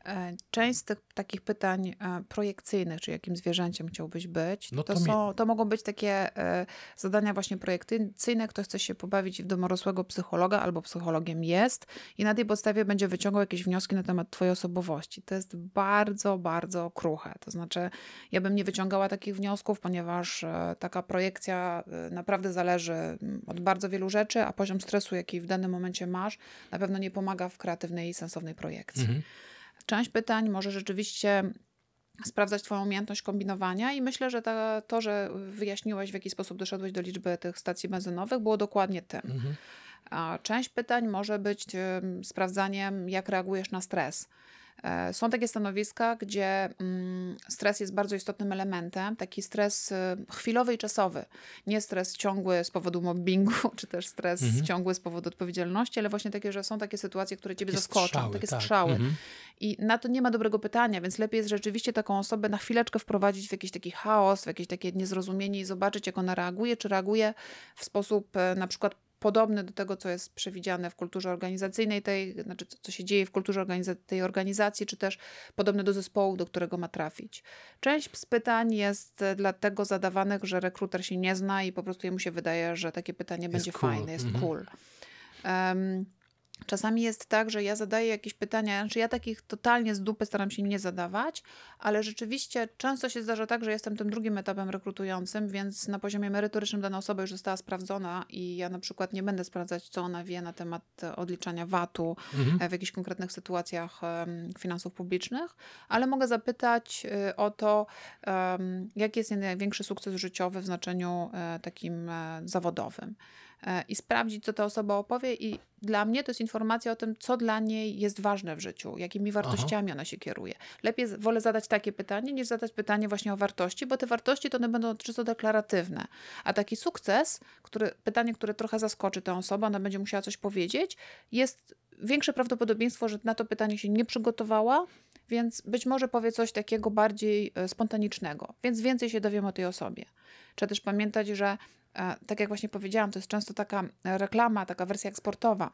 E, Część z tych takich pytań e, projekcyjnych, czy jakim zwierzęciem chciałbyś być, No to, to mi- są, to mogą być takie e, zadania właśnie projekcyjne. Ktoś chce się pobawić w domorosłego psychologa albo psychologiem jest i na tej podstawie będzie wyciągał jakieś wnioski na temat twojej osobowości. To jest bardzo, bardzo kruche. To znaczy, ja bym nie wyciągała takich wniosków, ponieważ taka projekcja naprawdę zależy mm, od bardzo wielu rzeczy, a poziom stresu, jaki w danym momencie masz, na pewno nie pomaga w kreatywnej i sensownej projekcji. Mhm. Część pytań może rzeczywiście sprawdzać Twoją umiejętność kombinowania i myślę, że ta, to, że wyjaśniłeś, w jaki sposób doszedłeś do liczby tych stacji benzynowych, było dokładnie tym. Mhm. Część pytań może być em, sprawdzaniem, jak reagujesz na stres. E, Są takie stanowiska, gdzie mm, stres jest bardzo istotnym elementem, taki stres e, chwilowy i czasowy. Nie stres ciągły z powodu mobbingu, <laughs> czy też stres Mhm. ciągły z powodu odpowiedzialności, ale właśnie takie, że są takie sytuacje, które ciebie Takie zaskoczą, strzały, takie tak. strzały. Mhm. I na to nie ma dobrego pytania, więc lepiej jest rzeczywiście taką osobę na chwileczkę wprowadzić w jakiś taki chaos, w jakieś takie niezrozumienie i zobaczyć, jak ona reaguje, czy reaguje w sposób e, na przykład podobny do tego, co jest przewidziane w kulturze organizacyjnej tej, znaczy co, się dzieje w kulturze organiza- tej organizacji, czy też podobne do zespołu, do którego ma trafić. Część z pytań jest e, dlatego zadawanych, że rekruter się nie zna i po prostu jemu się wydaje, że takie pytanie będzie cool. fajne, jest Mhm. cool. Em, Czasami jest tak, że ja zadaję jakieś pytania, znaczy ja takich totalnie z dupy staram się nie zadawać, ale rzeczywiście często się zdarza tak, że jestem tym drugim etapem rekrutującym, więc na poziomie merytorycznym dana osoba już została sprawdzona i ja na przykład nie będę sprawdzać, co ona wie na temat odliczania VAT-u Mhm. e, w jakichś konkretnych sytuacjach finansów publicznych, ale mogę zapytać e, o to, jaki jest największy sukces życiowy w znaczeniu e, takim e, zawodowym. E, I sprawdzić, co ta osoba opowie, i dla mnie to jest informacja o tym, co dla niej jest ważne w życiu, jakimi wartościami ona się kieruje. Lepiej wolę zadać takie pytanie, niż zadać pytanie właśnie o wartości, bo te wartości to one będą czysto deklaratywne. A taki sukces, który, pytanie, które trochę zaskoczy tę osobę, ona będzie musiała coś powiedzieć, jest większe prawdopodobieństwo, że na to pytanie się nie przygotowała, więc być może powie coś takiego bardziej e, spontanicznego, więc więcej się dowiem o tej osobie. Trzeba też pamiętać, że tak jak właśnie powiedziałam, to jest często taka e, reklama, taka wersja eksportowa.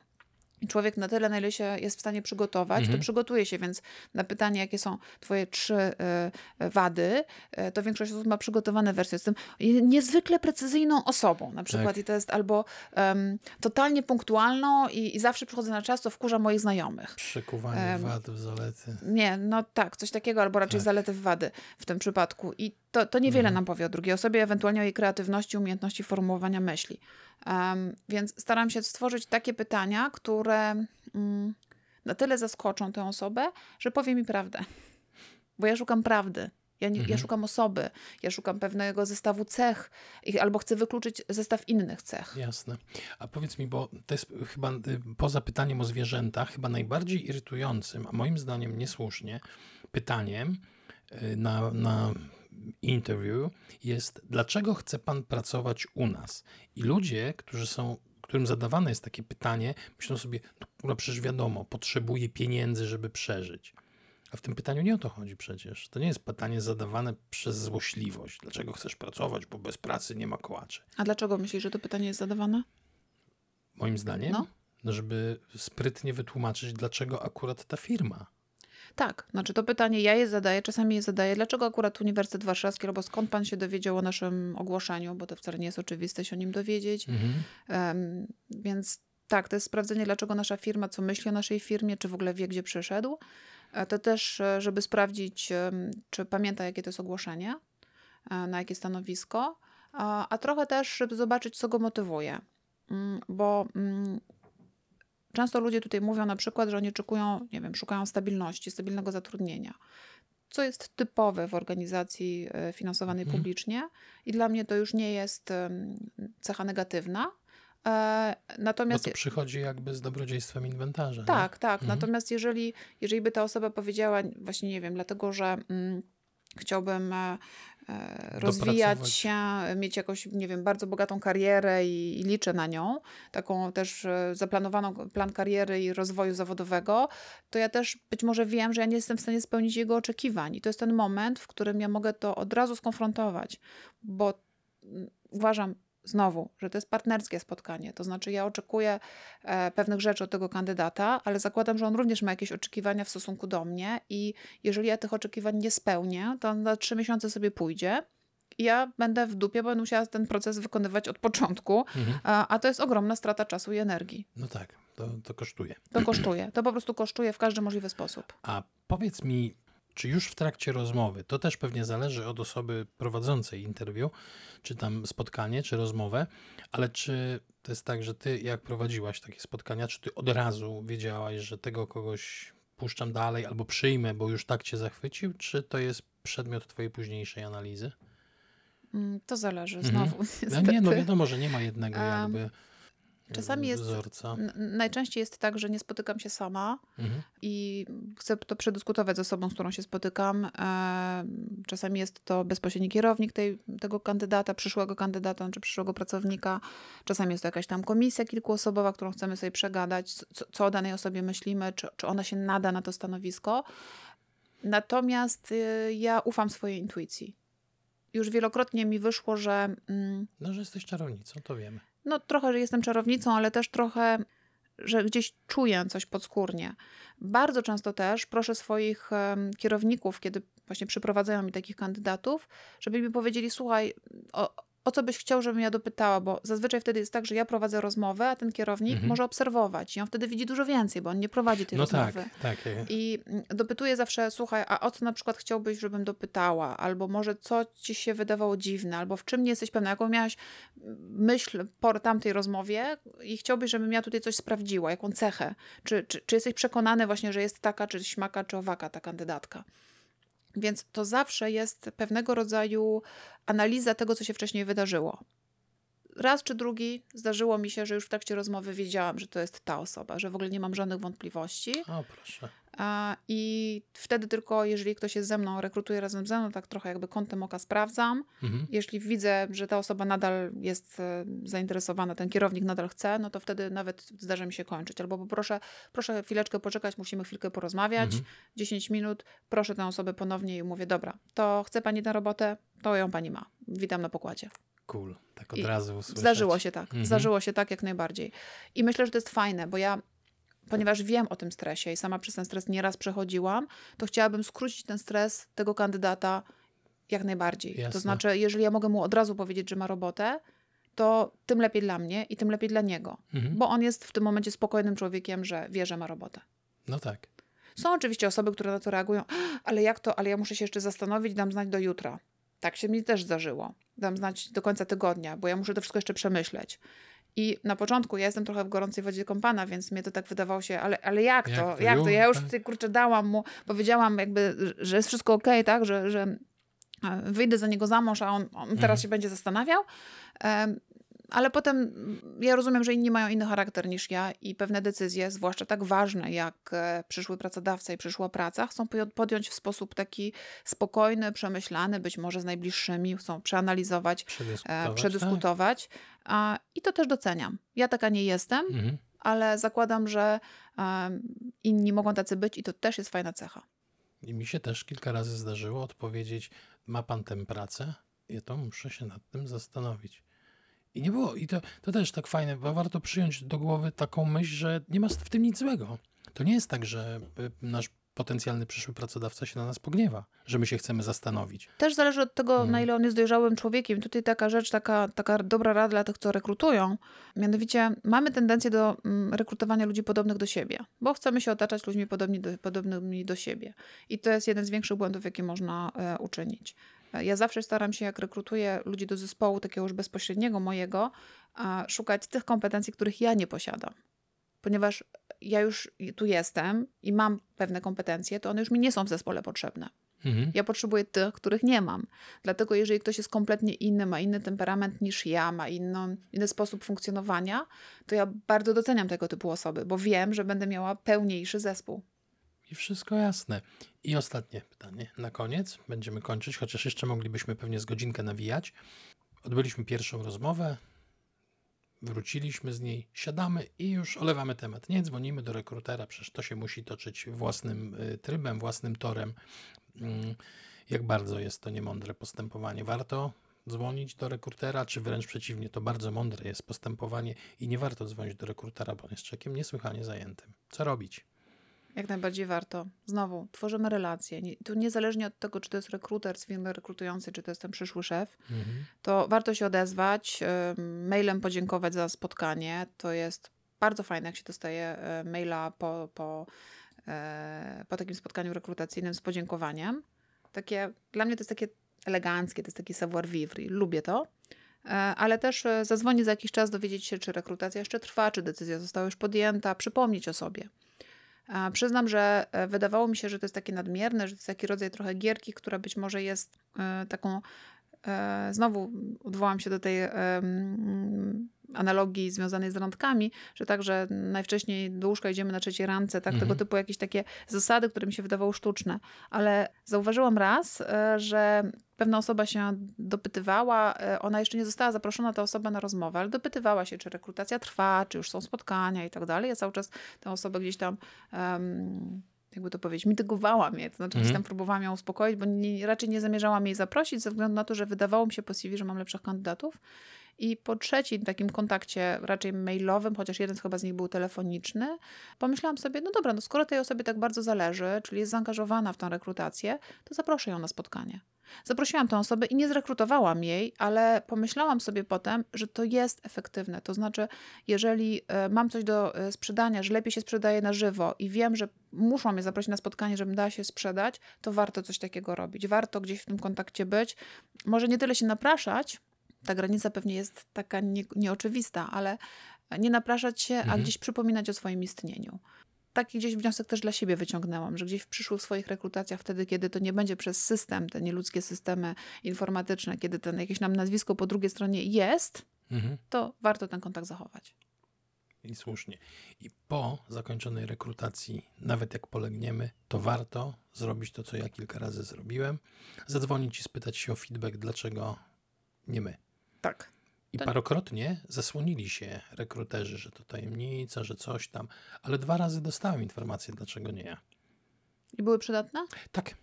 Człowiek na tyle, na ile się jest w stanie przygotować, Mhm. to przygotuje się, więc na pytanie, jakie są twoje trzy e, e, wady, e, to większość osób ma przygotowane wersje. Jestem niezwykle precyzyjną osobą na przykład Tak. i to jest albo em, totalnie punktualną i, i zawsze przychodzę na czas, to wkurza moich znajomych. Przekuwanie Em, wad, zalety. Nie, no tak, coś takiego, albo raczej Tak. zalety w wady w tym przypadku. I to, to niewiele Mhm. nam powie o drugiej osobie, ewentualnie o jej kreatywności, umiejętności formułowania myśli. Em, więc staram się stworzyć takie pytania, które mm, na tyle zaskoczą tę osobę, że powie mi prawdę. Bo ja szukam prawdy. Ja, nie, ja Mhm. szukam osoby, ja szukam pewnego zestawu cech, albo chcę wykluczyć zestaw innych cech. Jasne. A powiedz mi, bo to jest chyba y, poza pytaniem o zwierzęta, chyba najbardziej irytującym, a moim zdaniem niesłusznie, pytaniem y, na, na interview jest, dlaczego chce pan pracować u nas? I ludzie, którzy są, którym zadawane jest takie pytanie, myślą sobie, no przecież wiadomo, potrzebuje pieniędzy, żeby przeżyć. A w tym pytaniu nie o to chodzi przecież. To nie jest pytanie zadawane przez złośliwość. Dlaczego chcesz pracować, bo bez pracy nie ma kołaczy. A dlaczego myślisz, że to pytanie jest zadawane? Moim zdaniem, No. no. żeby sprytnie wytłumaczyć, dlaczego akurat ta firma. Tak, znaczy to pytanie ja je zadaję, czasami je zadaję. Dlaczego akurat Uniwersytet Warszawski, albo skąd pan się dowiedział o naszym ogłoszeniu, bo to wcale nie jest oczywiste się o nim dowiedzieć. Mhm. Em, więc tak, to jest sprawdzenie, dlaczego nasza firma, co myśli o naszej firmie, czy w ogóle wie, gdzie przyszedł. E, To też, e, żeby sprawdzić, czy pamięta, jakie to jest ogłoszenie, e, na jakie stanowisko, a, a trochę też, żeby zobaczyć, co go motywuje. Mm, Bo mm, często ludzie tutaj mówią na przykład, że oni oczekują, nie wiem, szukają stabilności, stabilnego zatrudnienia, co jest typowe w organizacji e, finansowanej Mhm. publicznie i dla mnie to już nie jest cecha negatywna. E, Bo Natomiast to przychodzi jakby z dobrodziejstwem inwentarza. nie? tak, tak. Mhm. Natomiast jeżeli, jeżeli by ta osoba powiedziała, właśnie nie wiem, dlatego że mm, chciałbym e, rozwijać Dopracować. się, mieć jakąś, nie wiem, bardzo bogatą karierę i, i liczę na nią, taką też e, zaplanowaną plan kariery i rozwoju zawodowego, to ja też być może wiem, że ja nie jestem w stanie spełnić jego oczekiwań. I to jest ten moment, w którym ja mogę to od razu skonfrontować, bo mm, uważam, znowu, że to jest partnerskie spotkanie. To znaczy, ja oczekuję e, pewnych rzeczy od tego kandydata, ale zakładam, że on również ma jakieś oczekiwania w stosunku do mnie i jeżeli ja tych oczekiwań nie spełnię, to on na trzy miesiące sobie pójdzie. i Ja będę w dupie, bo będę musiała ten proces wykonywać od początku, Mhm. a, a to jest ogromna strata czasu i energii. No tak, to, to kosztuje. To kosztuje. To po prostu kosztuje w każdy możliwy sposób. A powiedz mi, czy już w trakcie rozmowy, to też pewnie zależy od osoby prowadzącej interwiu, czy tam spotkanie, czy rozmowę, ale czy to jest tak, że ty jak prowadziłaś takie spotkania, czy ty od razu wiedziałaś, że tego kogoś puszczam dalej albo przyjmę, bo już tak cię zachwycił, czy to jest przedmiot twojej późniejszej analizy? Mm, To zależy Mhm. znowu. No niestety. nie, no wiadomo, że nie ma jednego jakby czasami jest- wzorca. Najczęściej jest tak, że nie spotykam się sama, Mhm. i chcę to przedyskutować z osobą, z którą się spotykam. E, Czasami jest to bezpośredni kierownik tej, tego kandydata, przyszłego kandydata czy przyszłego pracownika. Czasami jest to jakaś tam komisja kilkuosobowa, którą chcemy sobie przegadać, co, co o danej osobie myślimy, czy, czy ona się nada na to stanowisko. Natomiast y, ja ufam swojej intuicji. Już wielokrotnie mi wyszło, że mm, No, że jesteś czarownicą, to wiemy. No trochę, że jestem czarownicą, ale też trochę, że gdzieś czuję coś podskórnie. Bardzo często też proszę swoich kierowników, kiedy właśnie przyprowadzają mi takich kandydatów, żeby mi powiedzieli, słuchaj, o, o co byś chciał, żebym ja dopytała, bo zazwyczaj wtedy jest tak, że ja prowadzę rozmowę, a ten kierownik Mhm. może obserwować i on wtedy widzi dużo więcej, bo on nie prowadzi tej No rozmowy. tak, tak. I mm, dopytuję zawsze, słuchaj, a o co na przykład chciałbyś, żebym dopytała? Albo może co ci się wydawało dziwne? Albo w czym nie jesteś pewna? Jaką miałaś mm, myśl po tamtej rozmowie i chciałbyś, żebym ja tutaj coś sprawdziła? Jaką cechę? Czy, czy, czy jesteś przekonany właśnie, że jest taka, czy śmaka, czy owaka ta kandydatka? Więc to zawsze jest pewnego rodzaju analiza tego, co się wcześniej wydarzyło. Raz czy drugi zdarzyło mi się, że już w trakcie rozmowy wiedziałam, że to jest ta osoba, że w ogóle nie mam żadnych wątpliwości. O, proszę. I wtedy tylko, jeżeli ktoś jest ze mną, rekrutuje razem ze mną, tak trochę jakby kątem oka sprawdzam. Mhm. Jeśli widzę, że ta osoba nadal jest e, zainteresowana, ten kierownik nadal chce, no to wtedy nawet zdarza mi się kończyć. Albo poproszę, proszę chwileczkę poczekać, musimy chwilkę porozmawiać, Mhm. 10 minut, proszę tę osobę ponownie i mówię, dobra, to chce pani tę robotę, to ją pani ma. Witam na pokładzie. Cool. Tak od I razu usłyszeć. Zdarzyło się tak. Mhm. Zdarzyło się tak jak najbardziej. I myślę, że to jest fajne, bo ja, ponieważ wiem o tym stresie i sama przez ten stres nieraz przechodziłam, to chciałabym skrócić ten stres tego kandydata jak najbardziej. Jasne. To znaczy, jeżeli ja mogę mu od razu powiedzieć, że ma robotę, to tym lepiej dla mnie i tym lepiej dla niego. Mhm. Bo on jest w tym momencie spokojnym człowiekiem, że wie, że ma robotę. No tak. Są oczywiście osoby, które na to reagują, ale jak to, ale ja muszę się jeszcze zastanowić, dam znać do jutra. Tak się mi też zdarzyło. Dam znać do końca tygodnia, bo ja muszę to wszystko jeszcze przemyśleć. I na początku ja jestem trochę w gorącej wodzie kąpana, więc mnie to tak wydawało się, ale, ale jak to? Jak to Jak to? Ja już Tak. ty, kurczę dałam mu, powiedziałam jakby, że jest wszystko okej, tak? Że, że e, wyjdę za niego za mąż, a on, on teraz Mhm. się będzie zastanawiał. Ale potem mm, ja rozumiem, że inni mają inny charakter niż ja i pewne decyzje, zwłaszcza tak ważne jak e, przyszły pracodawca i przyszła praca, chcą podjąć w sposób taki spokojny, przemyślany, być może z najbliższymi, chcą przeanalizować, Przedyskutować. przedyskutować. A, I to też doceniam. Ja taka nie jestem, Tak? Mhm. ale zakładam, że inni mogą tacy być i to też jest fajna cecha. I mi się też kilka razy zdarzyło odpowiedzieć, ma pan tę pracę? Ja to muszę się nad tym zastanowić. I nie było, i to, to też tak fajne, bo warto przyjąć do głowy taką myśl, że nie ma w tym nic złego. To nie jest tak, że y, nasz potencjalny przyszły pracodawca się na nas pogniewa, że my się chcemy zastanowić. Też zależy od tego, Mhm. na ile on jest dojrzałym człowiekiem. Tutaj taka rzecz, taka, taka dobra rada dla tych, co rekrutują. Mianowicie mamy tendencję do mm, rekrutowania ludzi podobnych do siebie, bo chcemy się otaczać ludźmi podobni do, podobnymi do siebie. I to jest jeden z większych błędów, jakie można e, uczynić. E, Ja zawsze staram się, jak rekrutuję ludzi do zespołu takiego już bezpośredniego mojego, szukać tych kompetencji, których ja nie posiadam. Ponieważ ja już tu jestem i mam pewne kompetencje, to one już mi nie są w zespole potrzebne. Mhm. Ja potrzebuję tych, których nie mam. Dlatego, jeżeli ktoś jest kompletnie inny, ma inny temperament niż ja, ma inną, inny sposób funkcjonowania, to ja bardzo doceniam tego typu osoby, bo wiem, że będę miała pełniejszy zespół. I wszystko jasne. I ostatnie pytanie na koniec. Będziemy kończyć, chociaż jeszcze moglibyśmy pewnie z godzinkę nawijać. Odbyliśmy pierwszą rozmowę, wróciliśmy z niej, siadamy i już olewamy temat. Nie dzwonimy do rekrutera, przecież to się musi toczyć własnym y, trybem, własnym torem. Mm, jak bardzo jest to niemądre postępowanie. Warto dzwonić do rekrutera, czy wręcz przeciwnie, to bardzo mądre jest postępowanie i nie warto dzwonić do rekrutera, bo on jest człowiekiem niesłychanie zajętym. Co robić? Jak najbardziej warto. Znowu, tworzymy relacje. Nie, tu niezależnie od tego, czy to jest rekruter z firmy rekrutującej, czy to jest ten przyszły szef, mhm. to warto się odezwać, mailem podziękować za spotkanie. To jest bardzo fajne, jak się dostaje maila po, po, e, po takim spotkaniu rekrutacyjnym z podziękowaniem. Takie, dla mnie to jest takie eleganckie, to jest taki savoir vivre i lubię to. E, ale też e, zadzwonić za jakiś czas, dowiedzieć się, czy rekrutacja jeszcze trwa, czy decyzja została już podjęta, przypomnieć o sobie. Przyznam, że e, wydawało mi się, że to jest takie nadmierne, że to jest taki rodzaj trochę gierki, która być może jest e, taką. E, znowu odwołam się do tej analogii związanej z randkami, że także najwcześniej do łóżka idziemy na trzeciej randce, tak, mhm. tego typu jakieś takie zasady, które mi się wydawały sztuczne. Ale zauważyłam raz, e, że pewna osoba się dopytywała, e, ona jeszcze nie została zaproszona, ta osoba na rozmowę, ale dopytywała się, czy rekrutacja trwa, czy już są spotkania i tak dalej. Ja cały czas tę osobę gdzieś tam um, jakby to powiedzieć, mitygowała mnie, to znaczy mm. tam próbowałam ją uspokoić, bo nie, raczej nie zamierzałam jej zaprosić ze względu na to, że wydawało mi się po CV, że mam lepszych kandydatów. I po trzecim takim kontakcie, raczej mailowym, chociaż jeden chyba z nich był telefoniczny, pomyślałam sobie, no dobra, no skoro tej osobie tak bardzo zależy, czyli jest zaangażowana w tę rekrutację, to zaproszę ją na spotkanie. Zaprosiłam tę osobę i nie zrekrutowałam jej, ale pomyślałam sobie potem, że to jest efektywne. To znaczy, jeżeli e, mam coś do e, sprzedania, że lepiej się sprzedaje na żywo i wiem, że muszą mnie zaprosić na spotkanie, żebym dała się sprzedać, to warto coś takiego robić. Warto gdzieś w tym kontakcie być. Może nie tyle się napraszać, ta granica pewnie jest taka nie, nieoczywista, ale nie napraszać się, mhm. a gdzieś przypominać o swoim istnieniu. Taki gdzieś wniosek też dla siebie wyciągnęłam, że gdzieś w przyszłych swoich rekrutacjach, wtedy, kiedy to nie będzie przez system, te nieludzkie systemy informatyczne, kiedy ten jakieś nam nazwisko po drugiej stronie jest, mhm. to warto ten kontakt zachować. I słusznie. I po zakończonej rekrutacji, nawet jak polegniemy, to warto zrobić to, co ja kilka razy zrobiłem. Zadzwonić i spytać się o feedback, dlaczego nie my. Tak. I to... parokrotnie zasłonili się rekruterzy, że to tajemnica, że coś tam, ale dwa razy dostałem informację, dlaczego nie ja. I były przydatne? Tak.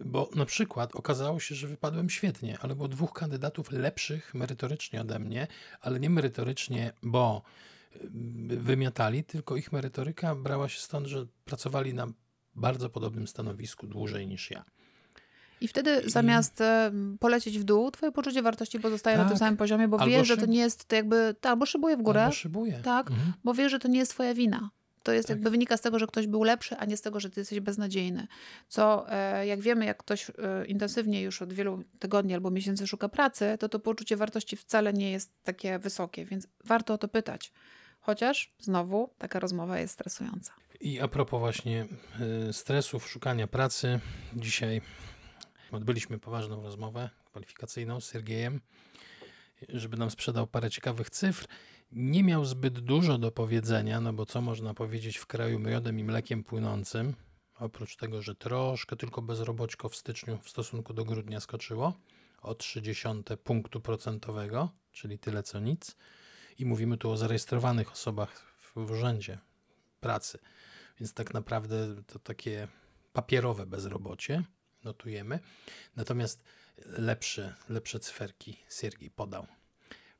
Bo na przykład okazało się, że wypadłem świetnie, ale było dwóch kandydatów lepszych merytorycznie ode mnie, ale nie merytorycznie, bo y, wymiatali, tylko ich merytoryka brała się stąd, że pracowali na bardzo podobnym stanowisku dłużej niż ja. I wtedy I... zamiast polecieć w dół, twoje poczucie wartości pozostaje tak. na tym samym poziomie, bo wiesz, że to nie jest to jakby, tak, albo szybuje w górę. Albo szybuje. Tak, mhm. bo wiesz, że to nie jest twoja wina. To jest tak. jakby wynika z tego, że ktoś był lepszy, a nie z tego, że ty jesteś beznadziejny. Co e, jak wiemy, jak ktoś e, intensywnie już od wielu tygodni albo miesięcy szuka pracy, to to poczucie wartości wcale nie jest takie wysokie, więc warto o to pytać. Chociaż znowu taka rozmowa jest stresująca. I a propos właśnie e, stresów, szukania pracy, dzisiaj Odbyliśmy poważną rozmowę kwalifikacyjną z Sergiejem, żeby nam sprzedał parę ciekawych cyfr. Nie miał zbyt dużo do powiedzenia, no bo co można powiedzieć w kraju miodem i mlekiem płynącym, oprócz tego, że troszkę tylko bezroboćko w styczniu w stosunku do grudnia skoczyło o 30 punktu procentowego, czyli tyle co nic. I mówimy tu o zarejestrowanych osobach w urzędzie pracy. Więc tak naprawdę to takie papierowe bezrobocie notujemy. Natomiast lepsze, lepsze cyferki Siergi podał.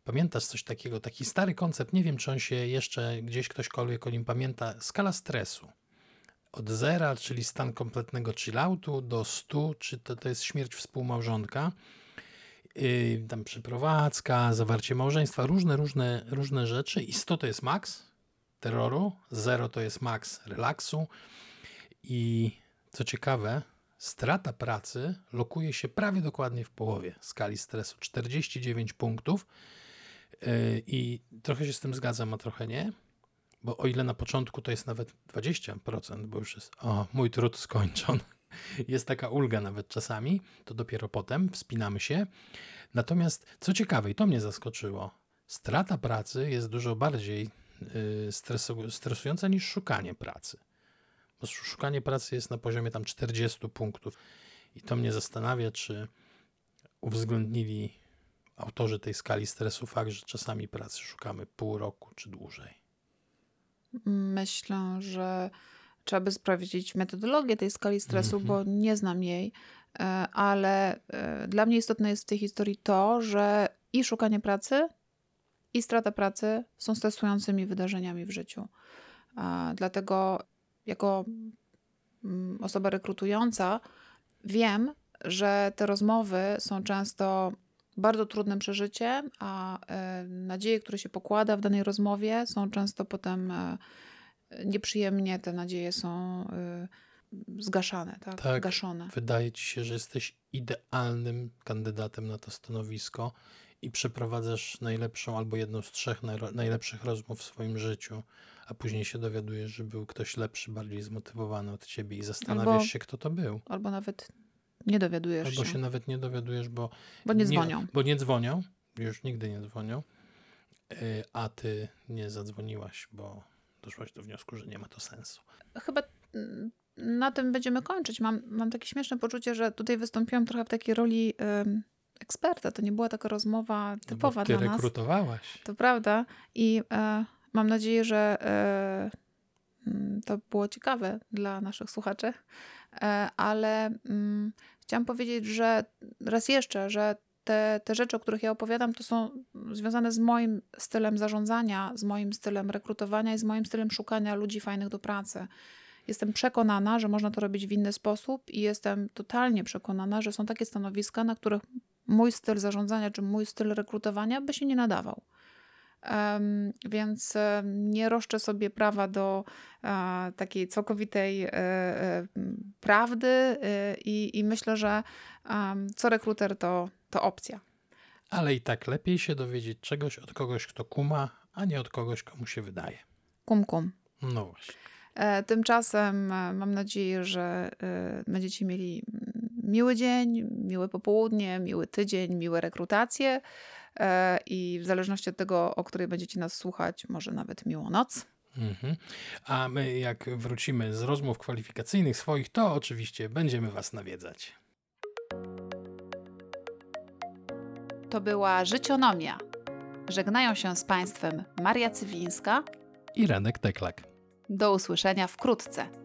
Pamiętasz coś takiego, taki stary koncept, nie wiem czy on się jeszcze gdzieś ktośkolwiek o nim pamięta, skala stresu. Od zera, czyli stan kompletnego chilloutu, do 100, czy to, to jest śmierć współmałżonka, yy, tam przeprowadzka, zawarcie małżeństwa, różne, różne, różne rzeczy i 100 to jest maks terroru, 0 to jest maks relaksu i co ciekawe, strata pracy lokuje się prawie dokładnie w połowie skali stresu 49 punktów. Yy, I trochę się z tym zgadzam, a trochę nie, bo o ile na początku to jest nawet 20%, bo już jest, o, mój trud skończony, <laughs> jest taka ulga nawet czasami, to dopiero potem wspinamy się. Natomiast co ciekawe, i to mnie zaskoczyło, strata pracy jest dużo bardziej y, stresu, stresująca niż szukanie pracy. Bo szukanie pracy jest na poziomie tam 40 punktów. I to mnie zastanawia, czy uwzględnili autorzy tej skali stresu fakt, że czasami pracy szukamy pół roku czy dłużej. Myślę, że trzeba by sprawdzić metodologię tej skali stresu, Mhm. bo nie znam jej, e, ale e, dla mnie istotne jest w tej historii to, że i szukanie pracy, i strata pracy są stresującymi wydarzeniami w życiu. Dlatego jako mm, osoba rekrutująca wiem, że te rozmowy są często bardzo trudnym przeżyciem, a e, nadzieje, które się pokłada w danej rozmowie, są często potem e, nieprzyjemnie te nadzieje są e, zgaszane, tak? Tak. Gaszone. Wydaje ci się, że jesteś idealnym kandydatem na to stanowisko i przeprowadzasz najlepszą albo jedną z trzech najlepszych rozmów w swoim życiu, a później się dowiadujesz, że był ktoś lepszy, bardziej zmotywowany od ciebie i zastanawiasz Albo- się, kto to był. Albo nawet nie dowiadujesz Albo się, się nawet nie dowiadujesz, bo bo nie dzwonią. bo nie dzwonią, już nigdy nie dzwonią, y, a ty nie zadzwoniłaś, bo doszłaś do wniosku, że nie ma to sensu. Chyba mm, na tym będziemy kończyć. Mam, mam takie śmieszne poczucie, że tutaj wystąpiłam trochę w takiej roli em, eksperta. To nie była taka rozmowa No typowa ty dla nas. rekrutowałaś. To prawda. I e, mam nadzieję, że e, mm, to było ciekawe dla naszych słuchaczy. E, ale mm, chciałam powiedzieć, że raz jeszcze, że te, te rzeczy, o których ja opowiadam, to są związane z moim stylem zarządzania, z moim stylem rekrutowania i z moim stylem szukania ludzi fajnych do pracy. Jestem przekonana, że można to robić w inny sposób i jestem totalnie przekonana, że są takie stanowiska, na których mój styl zarządzania czy mój styl rekrutowania by się nie nadawał. Więc nie roszczę sobie prawa do e, takiej całkowitej e, e, prawdy i, i myślę, że co rekruter to, to opcja. Ale i tak lepiej się dowiedzieć czegoś od kogoś, kto kuma, a nie od kogoś, komu się wydaje. Kum kum. No właśnie. Tymczasem mam nadzieję, że będziecie mieli mm, miły dzień, miłe popołudnie, miły tydzień, miłe rekrutacje e, i w zależności od tego, o której będziecie nas słuchać, może nawet miłą noc. Mhm. A my, jak wrócimy z rozmów kwalifikacyjnych swoich, to oczywiście będziemy Was nawiedzać. To była Życionomia. Żegnają się z Państwem Maria Cywińska. I Renek Teklak. Do usłyszenia wkrótce.